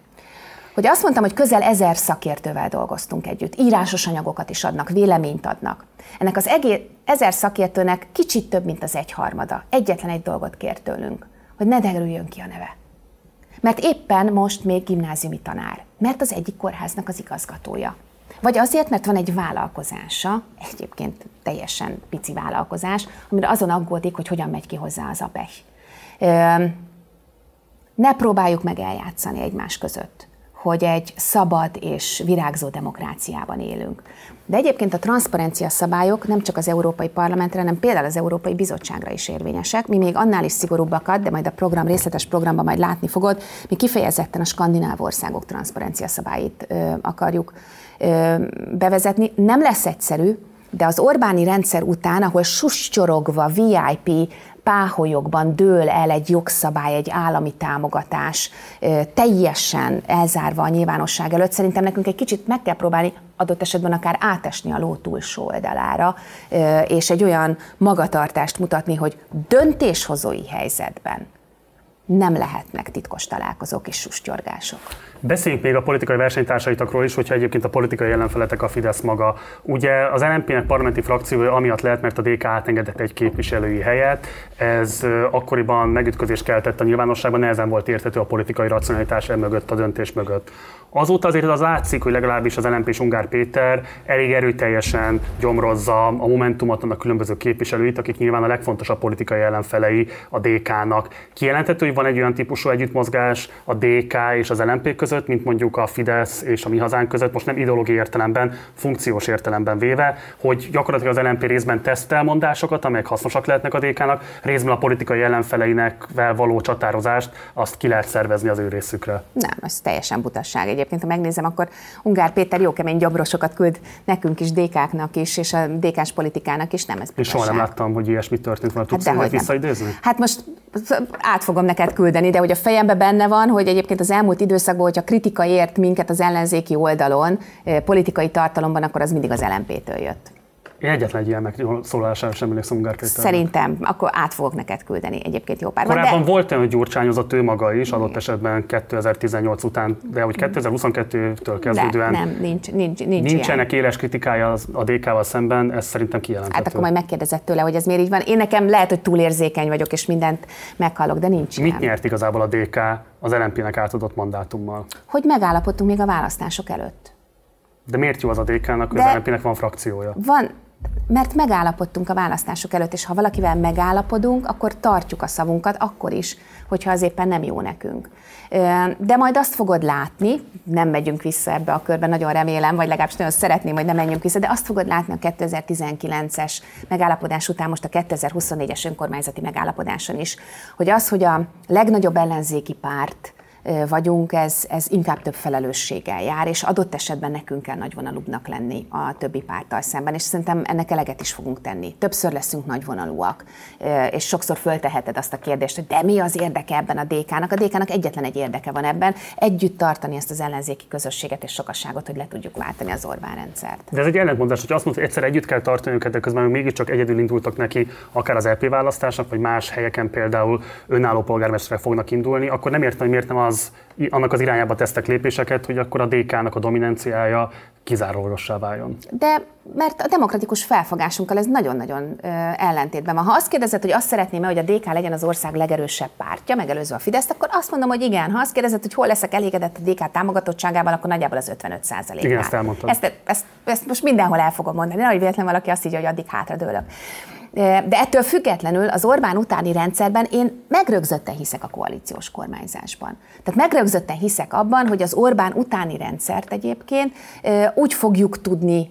hogy azt mondtam, hogy közel ezer szakértővel dolgoztunk együtt, írásos anyagokat is adnak, véleményt adnak. Ennek az egész ezer szakértőnek kicsit több, mint az egyharmada. Egyetlen egy dolgot kért tőlünk, hogy ne derüljön ki a neve. Mert éppen most még gimnáziumi tanár, mert az egyik kórháznak az igazgatója. Vagy azért, mert van egy vállalkozása, egyébként teljesen pici vállalkozás, amire azon aggódik, hogy hogyan megy ki hozzá az a pech. Ne próbáljuk meg eljátszani egymás között, hogy egy szabad és virágzó demokráciában élünk. De egyébként a transzparencia szabályok nem csak az Európai Parlamentre, hanem például az Európai Bizottságra is érvényesek. Mi még annál is szigorúbbakat, de majd a program, részletes programban majd látni fogod, mi kifejezetten a skandináv országok transzparencia szabályit ö, akarjuk bevezetni. Nem lesz egyszerű, de az Orbáni rendszer után, ahol suscsorogva VIP páholyokban dől el egy jogszabály, egy állami támogatás, teljesen elzárva a nyilvánosság előtt, szerintem nekünk egy kicsit meg kell próbálni adott esetben akár átesni a ló túlsó oldalára, és egy olyan magatartást mutatni, hogy döntéshozói helyzetben nem lehetnek titkos találkozók és sustyorgások. Beszéljünk még a politikai versenytársaitakról is, hogyha egyébként a politikai ellenfeletek a Fidesz maga. Ugye az LNP-nek parlamenti frakciója amiatt lehet, mert a DK átengedett egy képviselői helyet. Ez akkoriban megütközést keltett a nyilvánosságban, nehezen volt érthető a politikai racionalitás e mögött, a döntés mögött. Azóta azért az látszik, hogy legalábbis az LNP és Ungár Péter elég erőteljesen gyomrozza a Momentumot, a különböző képviselőit, akik nyilván a legfontosabb politikai ellenfelei a DK-nak. Kijelenthető, hogy van egy olyan típusú együttmozgás a DK és az LNP között, mint mondjuk a Fidesz és a mi hazánk között, most nem ideológiai értelemben, funkciós értelemben véve, hogy gyakorlatilag az LNP részben tesztelmondásokat, amelyek hasznosak lehetnek a DK-nak, részben a politikai ellenfeleinek való csatározást, azt ki lehet szervezni az ő részükre. Nem, ez teljesen butasság egyébként, ha megnézem, akkor Ungár Péter jó kemény gyabrosokat küld nekünk is, DK-knak is, és a DK-s politikának is, nem ez És soha nem láttam, hogy ilyesmi történt volna. Tudsz hát visszaidézni? Hát most át fogom neked küldeni, de hogy a fejembe benne van, hogy egyébként az elmúlt időszakban, hogyha kritika ért minket az ellenzéki oldalon, eh, politikai tartalomban, akkor az mindig az LMP-től jött. Én egyetlen egy ilyen megszólalására sem emlékszem Péternek. Szerintem, akkor át fogok neked küldeni egyébként jó pár. Korábban de... volt olyan, hogy gyurcsányozott ő maga is, adott esetben 2018 után, de hogy 2022-től kezdődően nem, nincs, nincs, nincs nincsenek ilyen. éles kritikája a DK-val szemben, ez szerintem kijelenthető. Hát akkor majd megkérdezett tőle, hogy ez miért így van. Én nekem lehet, hogy túlérzékeny vagyok, és mindent meghallok, de nincs Mit ilyen. nyert igazából a DK az LNP-nek átadott mandátummal? Hogy megállapodtunk még a választások előtt. De miért jó az a DK-nak, hogy az LNP-nek van frakciója? Van, mert megállapodtunk a választások előtt, és ha valakivel megállapodunk, akkor tartjuk a szavunkat, akkor is, hogyha az éppen nem jó nekünk. De majd azt fogod látni, nem megyünk vissza ebbe a körbe, nagyon remélem, vagy legalábbis nagyon szeretném, hogy nem menjünk vissza, de azt fogod látni a 2019-es megállapodás után, most a 2024-es önkormányzati megállapodáson is, hogy az, hogy a legnagyobb ellenzéki párt vagyunk, ez, ez inkább több felelősséggel jár, és adott esetben nekünk kell nagyvonalúbbnak lenni a többi párttal szemben, és szerintem ennek eleget is fogunk tenni. Többször leszünk nagyvonalúak, és sokszor fölteheted azt a kérdést, hogy de mi az érdeke ebben a DK-nak? A DK-nak egyetlen egy érdeke van ebben, együtt tartani ezt az ellenzéki közösséget és sokasságot, hogy le tudjuk váltani az Orbán rendszert. De ez egy ellentmondás, hogy azt mondod, hogy egyszer együtt kell tartani őket, de közben mégiscsak egyedül indultak neki, akár az LP választásnak, vagy más helyeken például önálló polgármesterek fognak indulni, akkor nem értem, hogy miért nem az, annak az irányába tesztek lépéseket, hogy akkor a DK-nak a dominanciája kizárólagossá váljon. De mert a demokratikus felfogásunkkal ez nagyon-nagyon ellentétben van. Ha azt kérdezed, hogy azt szeretném hogy a DK legyen az ország legerősebb pártja, megelőző a Fideszt, akkor azt mondom, hogy igen. Ha azt kérdezed, hogy hol leszek elégedett a DK támogatottságával, akkor nagyjából az 55 százalék. Igen, ezt elmondtam. Ezt, ezt, ezt, most mindenhol el fogom mondani, nehogy véletlen valaki azt így, hogy addig hátradőlök. De ettől függetlenül az Orbán utáni rendszerben én megrögzötten hiszek a koalíciós kormányzásban. Tehát megrögzötten hiszek abban, hogy az Orbán utáni rendszert egyébként úgy fogjuk tudni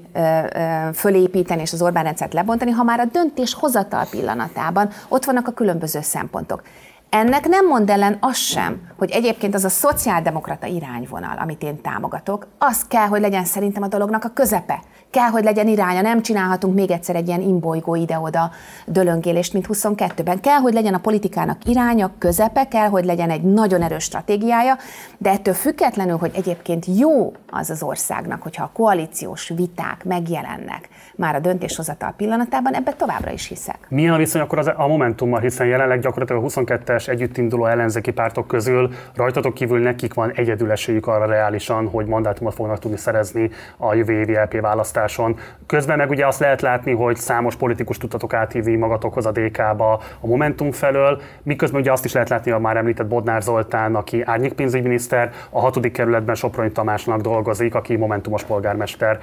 fölépíteni és az Orbán rendszert lebontani, ha már a döntés hozatal pillanatában ott vannak a különböző szempontok. Ennek nem mond ellen az sem, hogy egyébként az a szociáldemokrata irányvonal, amit én támogatok, az kell, hogy legyen szerintem a dolognak a közepe. Kell, hogy legyen iránya, nem csinálhatunk még egyszer egy ilyen imbolygó ide-oda dölöngélést, mint 22-ben. Kell, hogy legyen a politikának iránya, közepe, kell, hogy legyen egy nagyon erős stratégiája, de ettől függetlenül, hogy egyébként jó az az országnak, hogyha a koalíciós viták megjelennek már a döntéshozatal pillanatában, ebbe továbbra is hiszek. Milyen a viszony akkor az, a Momentummal, hiszen jelenleg gyakorlatilag a 22-es együttinduló ellenzéki pártok közül rajtatok kívül nekik van egyedül esélyük arra reálisan, hogy mandátumot fognak tudni szerezni a jövő évi LP választáson. Közben meg ugye azt lehet látni, hogy számos politikus tudtatok áthívni magatokhoz a DK-ba a Momentum felől, miközben ugye azt is lehet látni, a már említett Bodnár Zoltán, aki árnyék pénzügyminiszter, a hatodik kerületben Soproni Tamásnak dolgozik, aki Momentumos polgármester.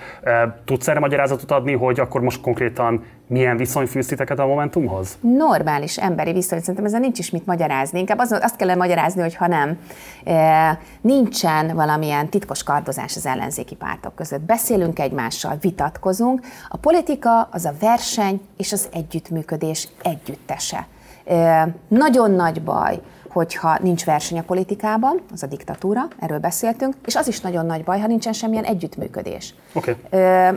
Tudsz erre magyarázatot adni, hogy akkor most konkrétan milyen viszony fűztiteket a Momentumhoz? Normális emberi viszony, szerintem ezzel nincs is mit magyarázni. Inkább az, azt kellene magyarázni, hogy ha nem, e, nincsen valamilyen titkos kardozás az ellenzéki pártok között. Beszélünk egymással, vitatkozunk. A politika az a verseny és az együttműködés együttese. E, nagyon nagy baj, hogyha nincs verseny a politikában, az a diktatúra, erről beszéltünk, és az is nagyon nagy baj, ha nincsen semmilyen együttműködés. Okay.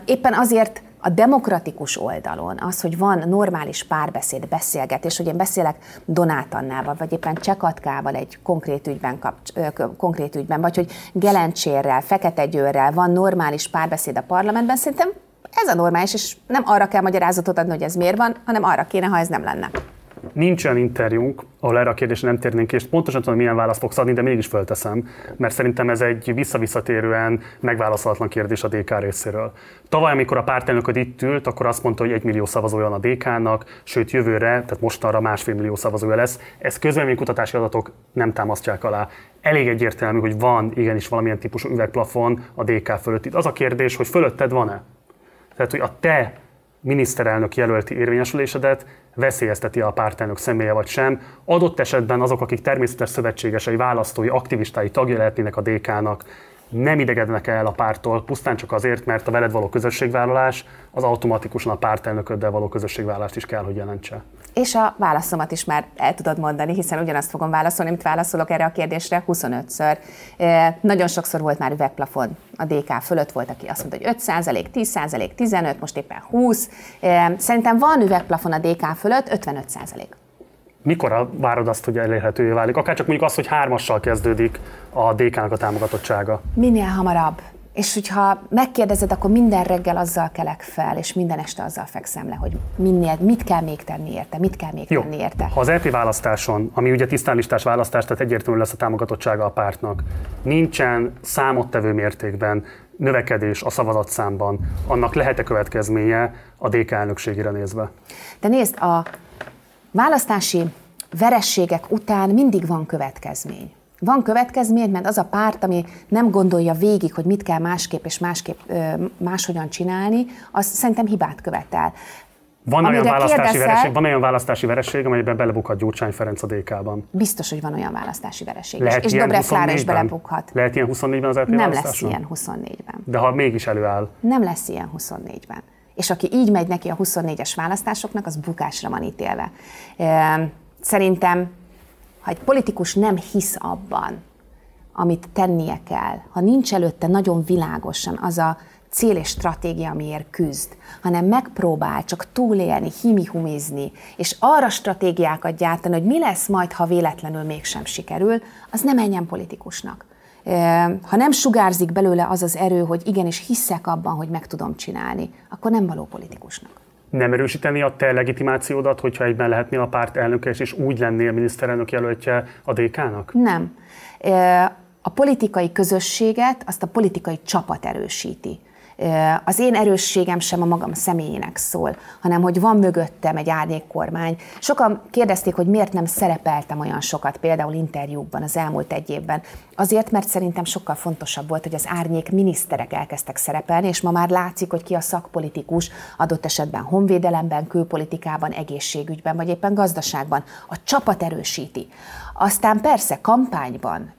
Éppen azért a demokratikus oldalon az, hogy van normális párbeszéd, beszélgetés, hogy én beszélek Donát Annával, vagy éppen Csekatkával egy konkrét ügyben, kapcs- konkrét ügyben, vagy hogy Gelencsérrel, Fekete Győrrel van normális párbeszéd a parlamentben, szerintem ez a normális, és nem arra kell magyarázatot adni, hogy ez miért van, hanem arra kéne, ha ez nem lenne. Nincs olyan interjúnk, ahol erre a kérdésre nem térnénk ki, és pontosan tudom, milyen választ fogsz adni, de mégis fölteszem, mert szerintem ez egy visszavisszatérően megválaszolatlan kérdés a DK részéről. Tavaly, amikor a pártelnököd itt ült, akkor azt mondta, hogy egy millió szavazója van a DK-nak, sőt jövőre, tehát mostanra másfél millió szavazója lesz. Ez kutatási adatok nem támasztják alá. Elég egyértelmű, hogy van igenis valamilyen típusú üvegplafon a DK fölött. Itt az a kérdés, hogy fölötted van-e? Tehát, hogy a te miniszterelnök jelölti érvényesülésedet veszélyezteti a pártelnök személye vagy sem. Adott esetben azok, akik természetes szövetségesei, választói, aktivistái tagja lehetnének a DK-nak, nem idegednek el a pártól, pusztán csak azért, mert a veled való közösségvállalás az automatikusan a pártelnököddel való közösségvállalást is kell, hogy jelentse. És a válaszomat is már el tudod mondani, hiszen ugyanazt fogom válaszolni, amit válaszolok erre a kérdésre 25-ször. E, nagyon sokszor volt már üvegplafon a DK fölött, volt, aki azt mondta, hogy 5% 10% 15, most éppen 20. E, szerintem van üvegplafon a DK fölött, 55% mikor várod azt, hogy elérhetővé válik? Akár csak mondjuk az, hogy hármassal kezdődik a DK-nak a támogatottsága. Minél hamarabb. És hogyha megkérdezed, akkor minden reggel azzal kelek fel, és minden este azzal fekszem le, hogy minél, mit kell még tenni érte, mit kell még Jó. tenni érte. Ha az EP választáson, ami ugye tisztánlistás választás, tehát egyértelmű lesz a támogatottsága a pártnak, nincsen számottevő mértékben növekedés a szavazatszámban, annak lehet-e következménye a DK elnökségére nézve? De nézd, a választási verességek után mindig van következmény. Van következmény, mert az a párt, ami nem gondolja végig, hogy mit kell másképp és másképp máshogyan csinálni, az szerintem hibát követel. Van olyan, választási vereség, van olyan választási vereség, amelyben belebukhat Gyurcsány Ferenc a DK-ban? Biztos, hogy van olyan választási vereség. Lehet és Dobrev Klára is belebukhat. Lehet ilyen 24-ben az LP Nem lesz ilyen 24-ben. De ha mégis előáll? Nem lesz ilyen 24-ben. És aki így megy neki a 24-es választásoknak, az bukásra van ítélve. Szerintem ha egy politikus nem hisz abban, amit tennie kell, ha nincs előtte nagyon világosan az a cél és stratégia, amiért küzd, hanem megpróbál csak túlélni, himihumizni, és arra stratégiákat gyártani, hogy mi lesz majd, ha véletlenül mégsem sikerül, az nem menjen politikusnak. Ha nem sugárzik belőle az az erő, hogy igenis hiszek abban, hogy meg tudom csinálni, akkor nem való politikusnak nem erősíteni a te legitimációdat, hogyha egyben lehetnél a párt elnöke, és úgy lennél miniszterelnök jelöltje a DK-nak? Nem. A politikai közösséget azt a politikai csapat erősíti az én erősségem sem a magam személyének szól, hanem hogy van mögöttem egy árnyékkormány. Sokan kérdezték, hogy miért nem szerepeltem olyan sokat, például interjúkban az elmúlt egy évben. Azért, mert szerintem sokkal fontosabb volt, hogy az árnyék miniszterek elkezdtek szerepelni, és ma már látszik, hogy ki a szakpolitikus, adott esetben honvédelemben, külpolitikában, egészségügyben, vagy éppen gazdaságban. A csapat erősíti. Aztán persze kampányban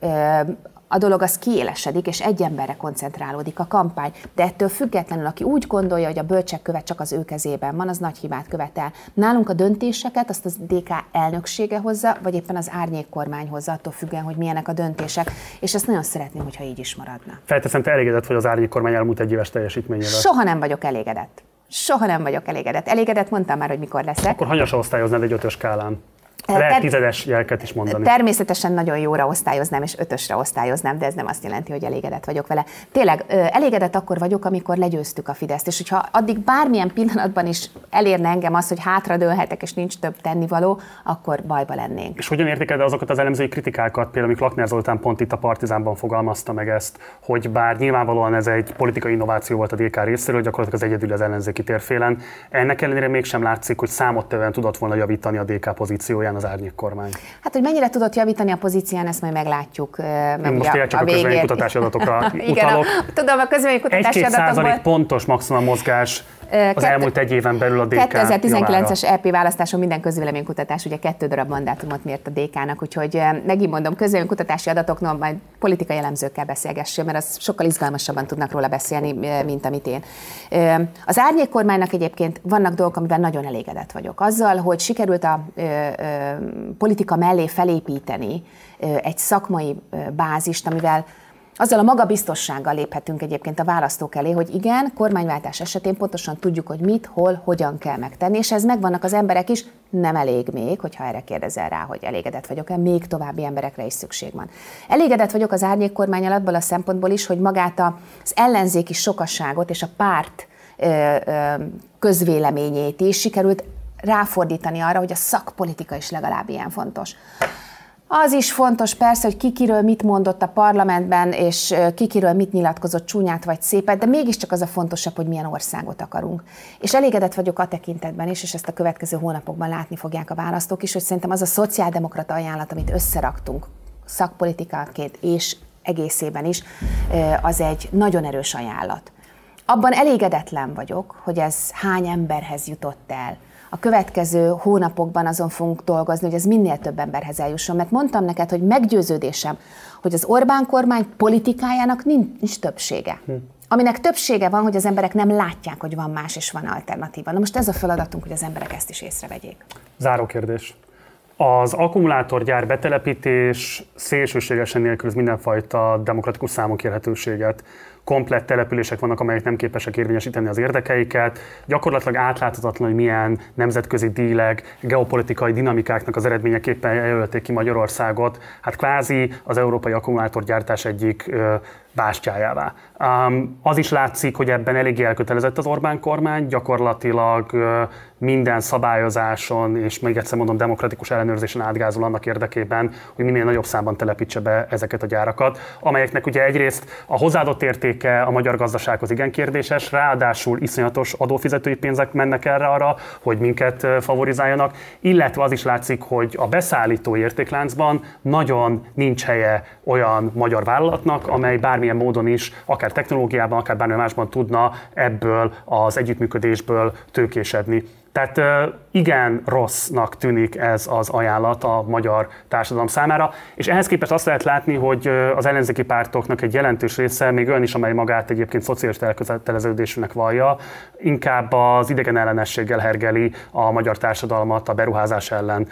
a dolog az kiélesedik, és egy emberre koncentrálódik a kampány. De ettől függetlenül, aki úgy gondolja, hogy a bölcsek követ csak az ő kezében van, az nagy hibát követel. Nálunk a döntéseket azt az DK elnöksége hozza, vagy éppen az árnyék kormány hozza, attól függően, hogy milyenek a döntések. És ezt nagyon szeretném, hogyha így is maradna. Felteszem, te elégedett vagy az árnyék kormány elmúlt egy éves teljesítményével? Soha nem vagyok elégedett. Soha nem vagyok elégedett. Elégedett mondtam már, hogy mikor leszek. Akkor hanyasra osztályoznád egy ötös skálán? Lehet tizedes jelket is mondani. Természetesen nagyon jóra osztályoznám, és ötösre osztályoznám, de ez nem azt jelenti, hogy elégedett vagyok vele. Tényleg, elégedett akkor vagyok, amikor legyőztük a Fideszt, és hogyha addig bármilyen pillanatban is elérne engem az, hogy hátradőlhetek, és nincs több tennivaló, akkor bajba lennénk. És hogyan értékeled azokat az elemzői kritikákat, például amik Lakner Zoltán pont itt a Partizánban fogalmazta meg ezt, hogy bár nyilvánvalóan ez egy politikai innováció volt a DK részéről, gyakorlatilag az egyedül az ellenzéki térfélen, ennek ellenére mégsem látszik, hogy számottevően tudott volna javítani a DK pozícióját alapján az árnyék kormány? Hát, hogy mennyire tudott javítani a pozícián, ezt majd meglátjuk. Én most a, csak a, a kutatási adatokra Igen, utalok. A, tudom, a kutatási adatokból. Egy-két pontos maximum mozgás az elmúlt egy éven belül a DK 2019-es EP választáson minden közvéleménykutatás ugye kettő darab mandátumot mért a DK-nak, úgyhogy megint mondom, közvéleménykutatási adatoknól majd politikai elemzőkkel beszélgessünk, mert az sokkal izgalmasabban tudnak róla beszélni, mint amit én. Az árnyék kormánynak egyébként vannak dolgok, amiben nagyon elégedett vagyok. Azzal, hogy sikerült a politika mellé felépíteni egy szakmai bázist, amivel azzal a magabiztossággal léphetünk egyébként a választók elé, hogy igen, kormányváltás esetén pontosan tudjuk, hogy mit, hol, hogyan kell megtenni, és ez megvannak az emberek is, nem elég még, hogyha erre kérdezel rá, hogy elégedett vagyok-e, még további emberekre is szükség van. Elégedett vagyok az árnyék kormány abból a szempontból is, hogy magát az ellenzéki sokasságot és a párt közvéleményét is sikerült ráfordítani arra, hogy a szakpolitika is legalább ilyen fontos. Az is fontos persze, hogy kikiről mit mondott a parlamentben, és kikiről mit nyilatkozott csúnyát vagy szépet, de mégiscsak az a fontosabb, hogy milyen országot akarunk. És elégedett vagyok a tekintetben is, és ezt a következő hónapokban látni fogják a választók is, hogy szerintem az a szociáldemokrata ajánlat, amit összeraktunk szakpolitikáként és egészében is, az egy nagyon erős ajánlat. Abban elégedetlen vagyok, hogy ez hány emberhez jutott el, a következő hónapokban azon fogunk dolgozni, hogy ez minél több emberhez eljusson, mert mondtam neked, hogy meggyőződésem, hogy az Orbán kormány politikájának nincs, többsége. Hm. Aminek többsége van, hogy az emberek nem látják, hogy van más és van alternatíva. Na most ez a feladatunk, hogy az emberek ezt is észrevegyék. Záró kérdés. Az akkumulátorgyár betelepítés szélsőségesen nélkülöz mindenfajta demokratikus számokérhetőséget komplett települések vannak, amelyek nem képesek érvényesíteni az érdekeiket. Gyakorlatilag átláthatatlan, hogy milyen nemzetközi dílek, geopolitikai dinamikáknak az eredményeképpen jelölték ki Magyarországot. Hát kvázi az európai akkumulátorgyártás egyik bástyájává. Um, az is látszik, hogy ebben eléggé elkötelezett az Orbán kormány, gyakorlatilag uh, minden szabályozáson, és még egyszer mondom, demokratikus ellenőrzésen átgázol annak érdekében, hogy minél nagyobb számban telepítse be ezeket a gyárakat, amelyeknek ugye egyrészt a hozzáadott értéke a magyar gazdasághoz igen kérdéses, ráadásul iszonyatos adófizetői pénzek mennek erre arra, hogy minket favorizáljanak, illetve az is látszik, hogy a beszállító értékláncban nagyon nincs helye olyan magyar vállalatnak, amely bármilyen módon is, akár technológiában, akár bármilyen másban tudna ebből az együttműködésből tőkésedni. Tehát igen rossznak tűnik ez az ajánlat a magyar társadalom számára, és ehhez képest azt lehet látni, hogy az ellenzéki pártoknak egy jelentős része, még olyan is, amely magát egyébként szociális elköteleződésűnek vallja, inkább az idegen ellenességgel hergeli a magyar társadalmat a beruházás ellen.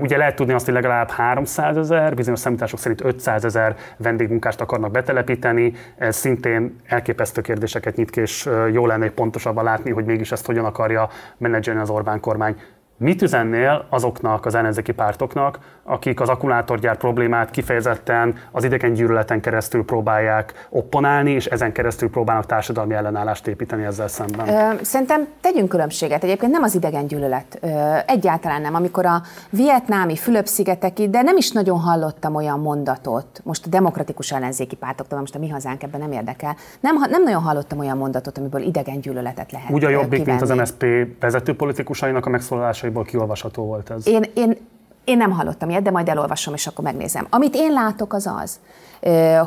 Ugye lehet tudni azt, hogy legalább 300 ezer, bizonyos számítások szerint 500 ezer vendégmunkást akarnak betelepíteni, ez szintén elképesztő kérdéseket nyit ki, és jó lenne pontosabban látni, hogy mégis ezt hogyan akarja menedzselni az Orbán kormány. Mit üzennél azoknak az ellenzéki pártoknak, akik az akkumulátorgyár problémát kifejezetten az idegen gyűlöleten keresztül próbálják opponálni, és ezen keresztül próbálnak társadalmi ellenállást építeni ezzel szemben? Szerintem tegyünk különbséget. Egyébként nem az idegen gyűlölet. Egyáltalán nem. Amikor a vietnámi Fülöp-szigeteki, de nem is nagyon hallottam olyan mondatot, most a demokratikus ellenzéki pártoktól, most a mi hazánk ebben nem érdekel, nem, nem nagyon hallottam olyan mondatot, amiből idegen gyűlöletet lehet Úgy a jobbik, kivenni. mint az MSZP vezető politikusainak a megszólalásaiból kiolvasható volt ez. Én, én én nem hallottam ilyet, de majd elolvasom, és akkor megnézem. Amit én látok, az az,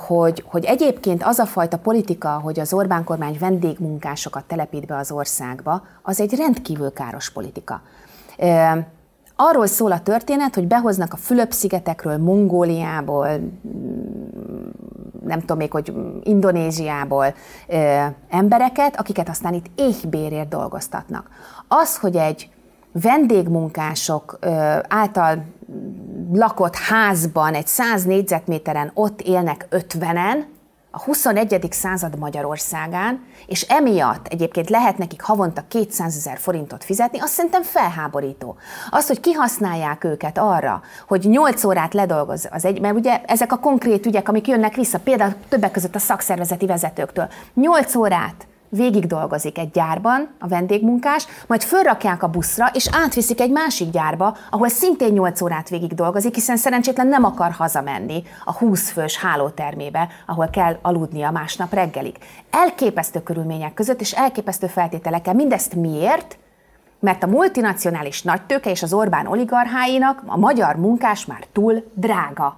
hogy, hogy egyébként az a fajta politika, hogy az Orbán kormány vendégmunkásokat telepít be az országba, az egy rendkívül káros politika. Arról szól a történet, hogy behoznak a Fülöp-szigetekről, Mongóliából, nem tudom még, hogy Indonéziából embereket, akiket aztán itt éhbérért dolgoztatnak. Az, hogy egy vendégmunkások által lakott házban, egy 100 négyzetméteren ott élnek 50-en, a 21. század Magyarországán, és emiatt egyébként lehet nekik havonta 200 ezer forintot fizetni, azt szerintem felháborító. Az, hogy kihasználják őket arra, hogy 8 órát ledolgoz az egy, mert ugye ezek a konkrét ügyek, amik jönnek vissza, például többek között a szakszervezeti vezetőktől, 8 órát végig dolgozik egy gyárban, a vendégmunkás, majd fölrakják a buszra, és átviszik egy másik gyárba, ahol szintén 8 órát végig dolgozik, hiszen szerencsétlen nem akar hazamenni a 20 fős hálótermébe, ahol kell aludnia másnap reggelig. Elképesztő körülmények között és elképesztő feltételekkel. Mindezt miért? Mert a multinacionális nagytőke és az Orbán oligarcháinak a magyar munkás már túl drága.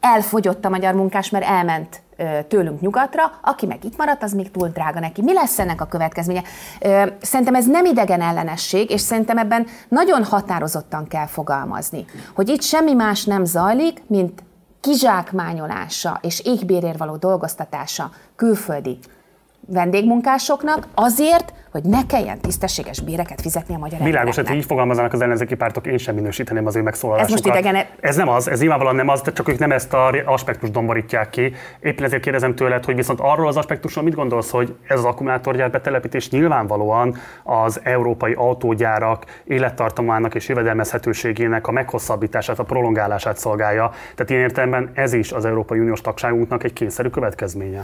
Elfogyott a magyar munkás, mert elment tőlünk nyugatra, aki meg itt maradt, az még túl drága neki. Mi lesz ennek a következménye? Szerintem ez nem idegen ellenesség, és szerintem ebben nagyon határozottan kell fogalmazni, hogy itt semmi más nem zajlik, mint kizsákmányolása és égbérér való dolgoztatása külföldi vendégmunkásoknak azért, hogy ne kelljen tisztességes béreket fizetni a magyar Világos, hogy így fogalmaznak az ellenzéki pártok, én sem minősíteném az ő megszólalásukat. Ez most idegen... Ez nem az, ez nyilvánvalóan nem az, csak ők nem ezt a aspektust domborítják ki. Éppen ezért kérdezem tőled, hogy viszont arról az aspektusról mit gondolsz, hogy ez az akkumulátorgyár betelepítés nyilvánvalóan az európai autógyárak élettartamának és jövedelmezhetőségének a meghosszabbítását, a prolongálását szolgálja. Tehát ilyen értelemben ez is az Európai Uniós tagságunknak egy kényszerű következménye.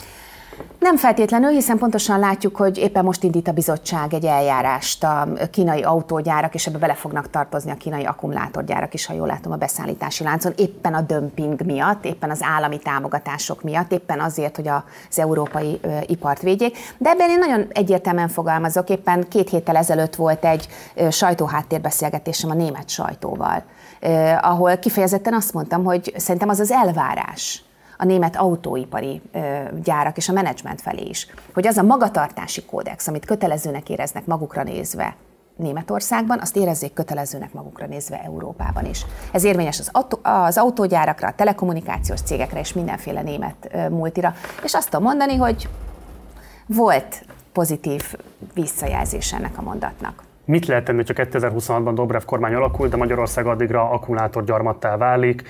Nem feltétlenül, hiszen pontosan látjuk, hogy éppen most indít a bizottság egy eljárást a kínai autógyárak, és ebbe bele fognak tartozni a kínai akkumulátorgyárak is, ha jól látom a beszállítási láncon, éppen a dömping miatt, éppen az állami támogatások miatt, éppen azért, hogy az európai ipart védjék. De ebben én nagyon egyértelműen fogalmazok, éppen két héttel ezelőtt volt egy sajtóháttérbeszélgetésem a német sajtóval, ahol kifejezetten azt mondtam, hogy szerintem az az elvárás, a német autóipari gyárak és a menedzsment felé is, hogy az a magatartási kódex, amit kötelezőnek éreznek magukra nézve Németországban, azt érezzék kötelezőnek magukra nézve Európában is. Ez érvényes az, autó, az autógyárakra, a telekommunikációs cégekre és mindenféle német multira. És azt tudom mondani, hogy volt pozitív visszajelzés ennek a mondatnak. Mit lehet tenni, csak 2026-ban Dobrev kormány alakul, de Magyarország addigra akkumulátorgyarmattá válik,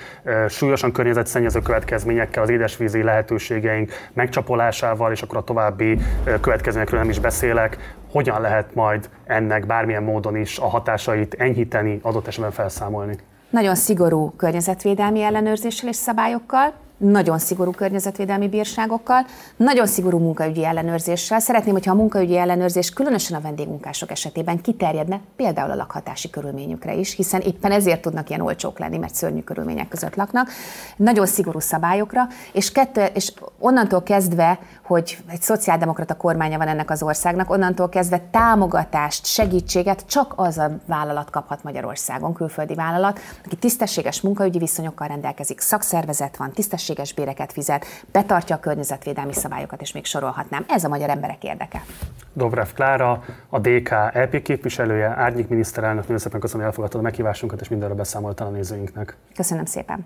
súlyosan környezetszennyező következményekkel, az édesvízi lehetőségeink megcsapolásával, és akkor a további következményekről nem is beszélek. Hogyan lehet majd ennek bármilyen módon is a hatásait enyhíteni, adott esetben felszámolni? Nagyon szigorú környezetvédelmi ellenőrzéssel és szabályokkal, nagyon szigorú környezetvédelmi bírságokkal, nagyon szigorú munkaügyi ellenőrzéssel. Szeretném, hogyha a munkaügyi ellenőrzés különösen a vendégmunkások esetében kiterjedne például a lakhatási körülményükre is, hiszen éppen ezért tudnak ilyen olcsók lenni, mert szörnyű körülmények között laknak. Nagyon szigorú szabályokra, és, kettő, és onnantól kezdve, hogy egy szociáldemokrata kormánya van ennek az országnak, onnantól kezdve támogatást, segítséget csak az a vállalat kaphat Magyarországon, külföldi vállalat, aki tisztességes munkaügyi viszonyokkal rendelkezik, szakszervezet van, tisztességes tisztességes béreket fizet, betartja a környezetvédelmi szabályokat, és még sorolhatnám. Ez a magyar emberek érdeke. Dobrev Klára, a DK LP képviselője, árnyék miniszterelnök, nagyon szépen köszönöm, hogy elfogadtad a meghívásunkat, és mindenről beszámoltál a nézőinknek. Köszönöm szépen.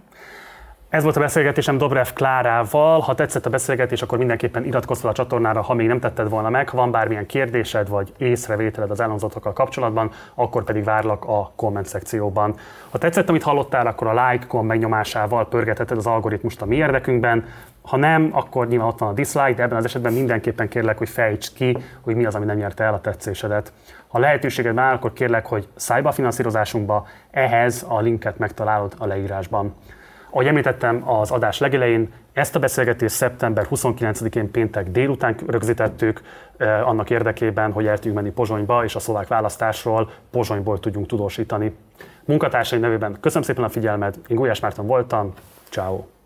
Ez volt a beszélgetésem Dobrev Klárával. Ha tetszett a beszélgetés, akkor mindenképpen iratkozz fel a csatornára, ha még nem tetted volna meg. Ha van bármilyen kérdésed vagy észrevételed az elhangzottokkal kapcsolatban, akkor pedig várlak a komment szekcióban. Ha tetszett, amit hallottál, akkor a like kom megnyomásával pörgetheted az algoritmust a mi érdekünkben. Ha nem, akkor nyilván ott van a dislike, de ebben az esetben mindenképpen kérlek, hogy fejtsd ki, hogy mi az, ami nem nyerte el a tetszésedet. Ha lehetőséged már, akkor kérlek, hogy szállj be finanszírozásunkba, ehhez a linket megtalálod a leírásban. Ahogy említettem az adás legelején, ezt a beszélgetést szeptember 29-én péntek délután rögzítettük, eh, annak érdekében, hogy el tudjunk menni Pozsonyba, és a szlovák választásról Pozsonyból tudjunk tudósítani. Munkatársai nevében köszönöm szépen a figyelmet, én Gulyás Márton voltam, ciao.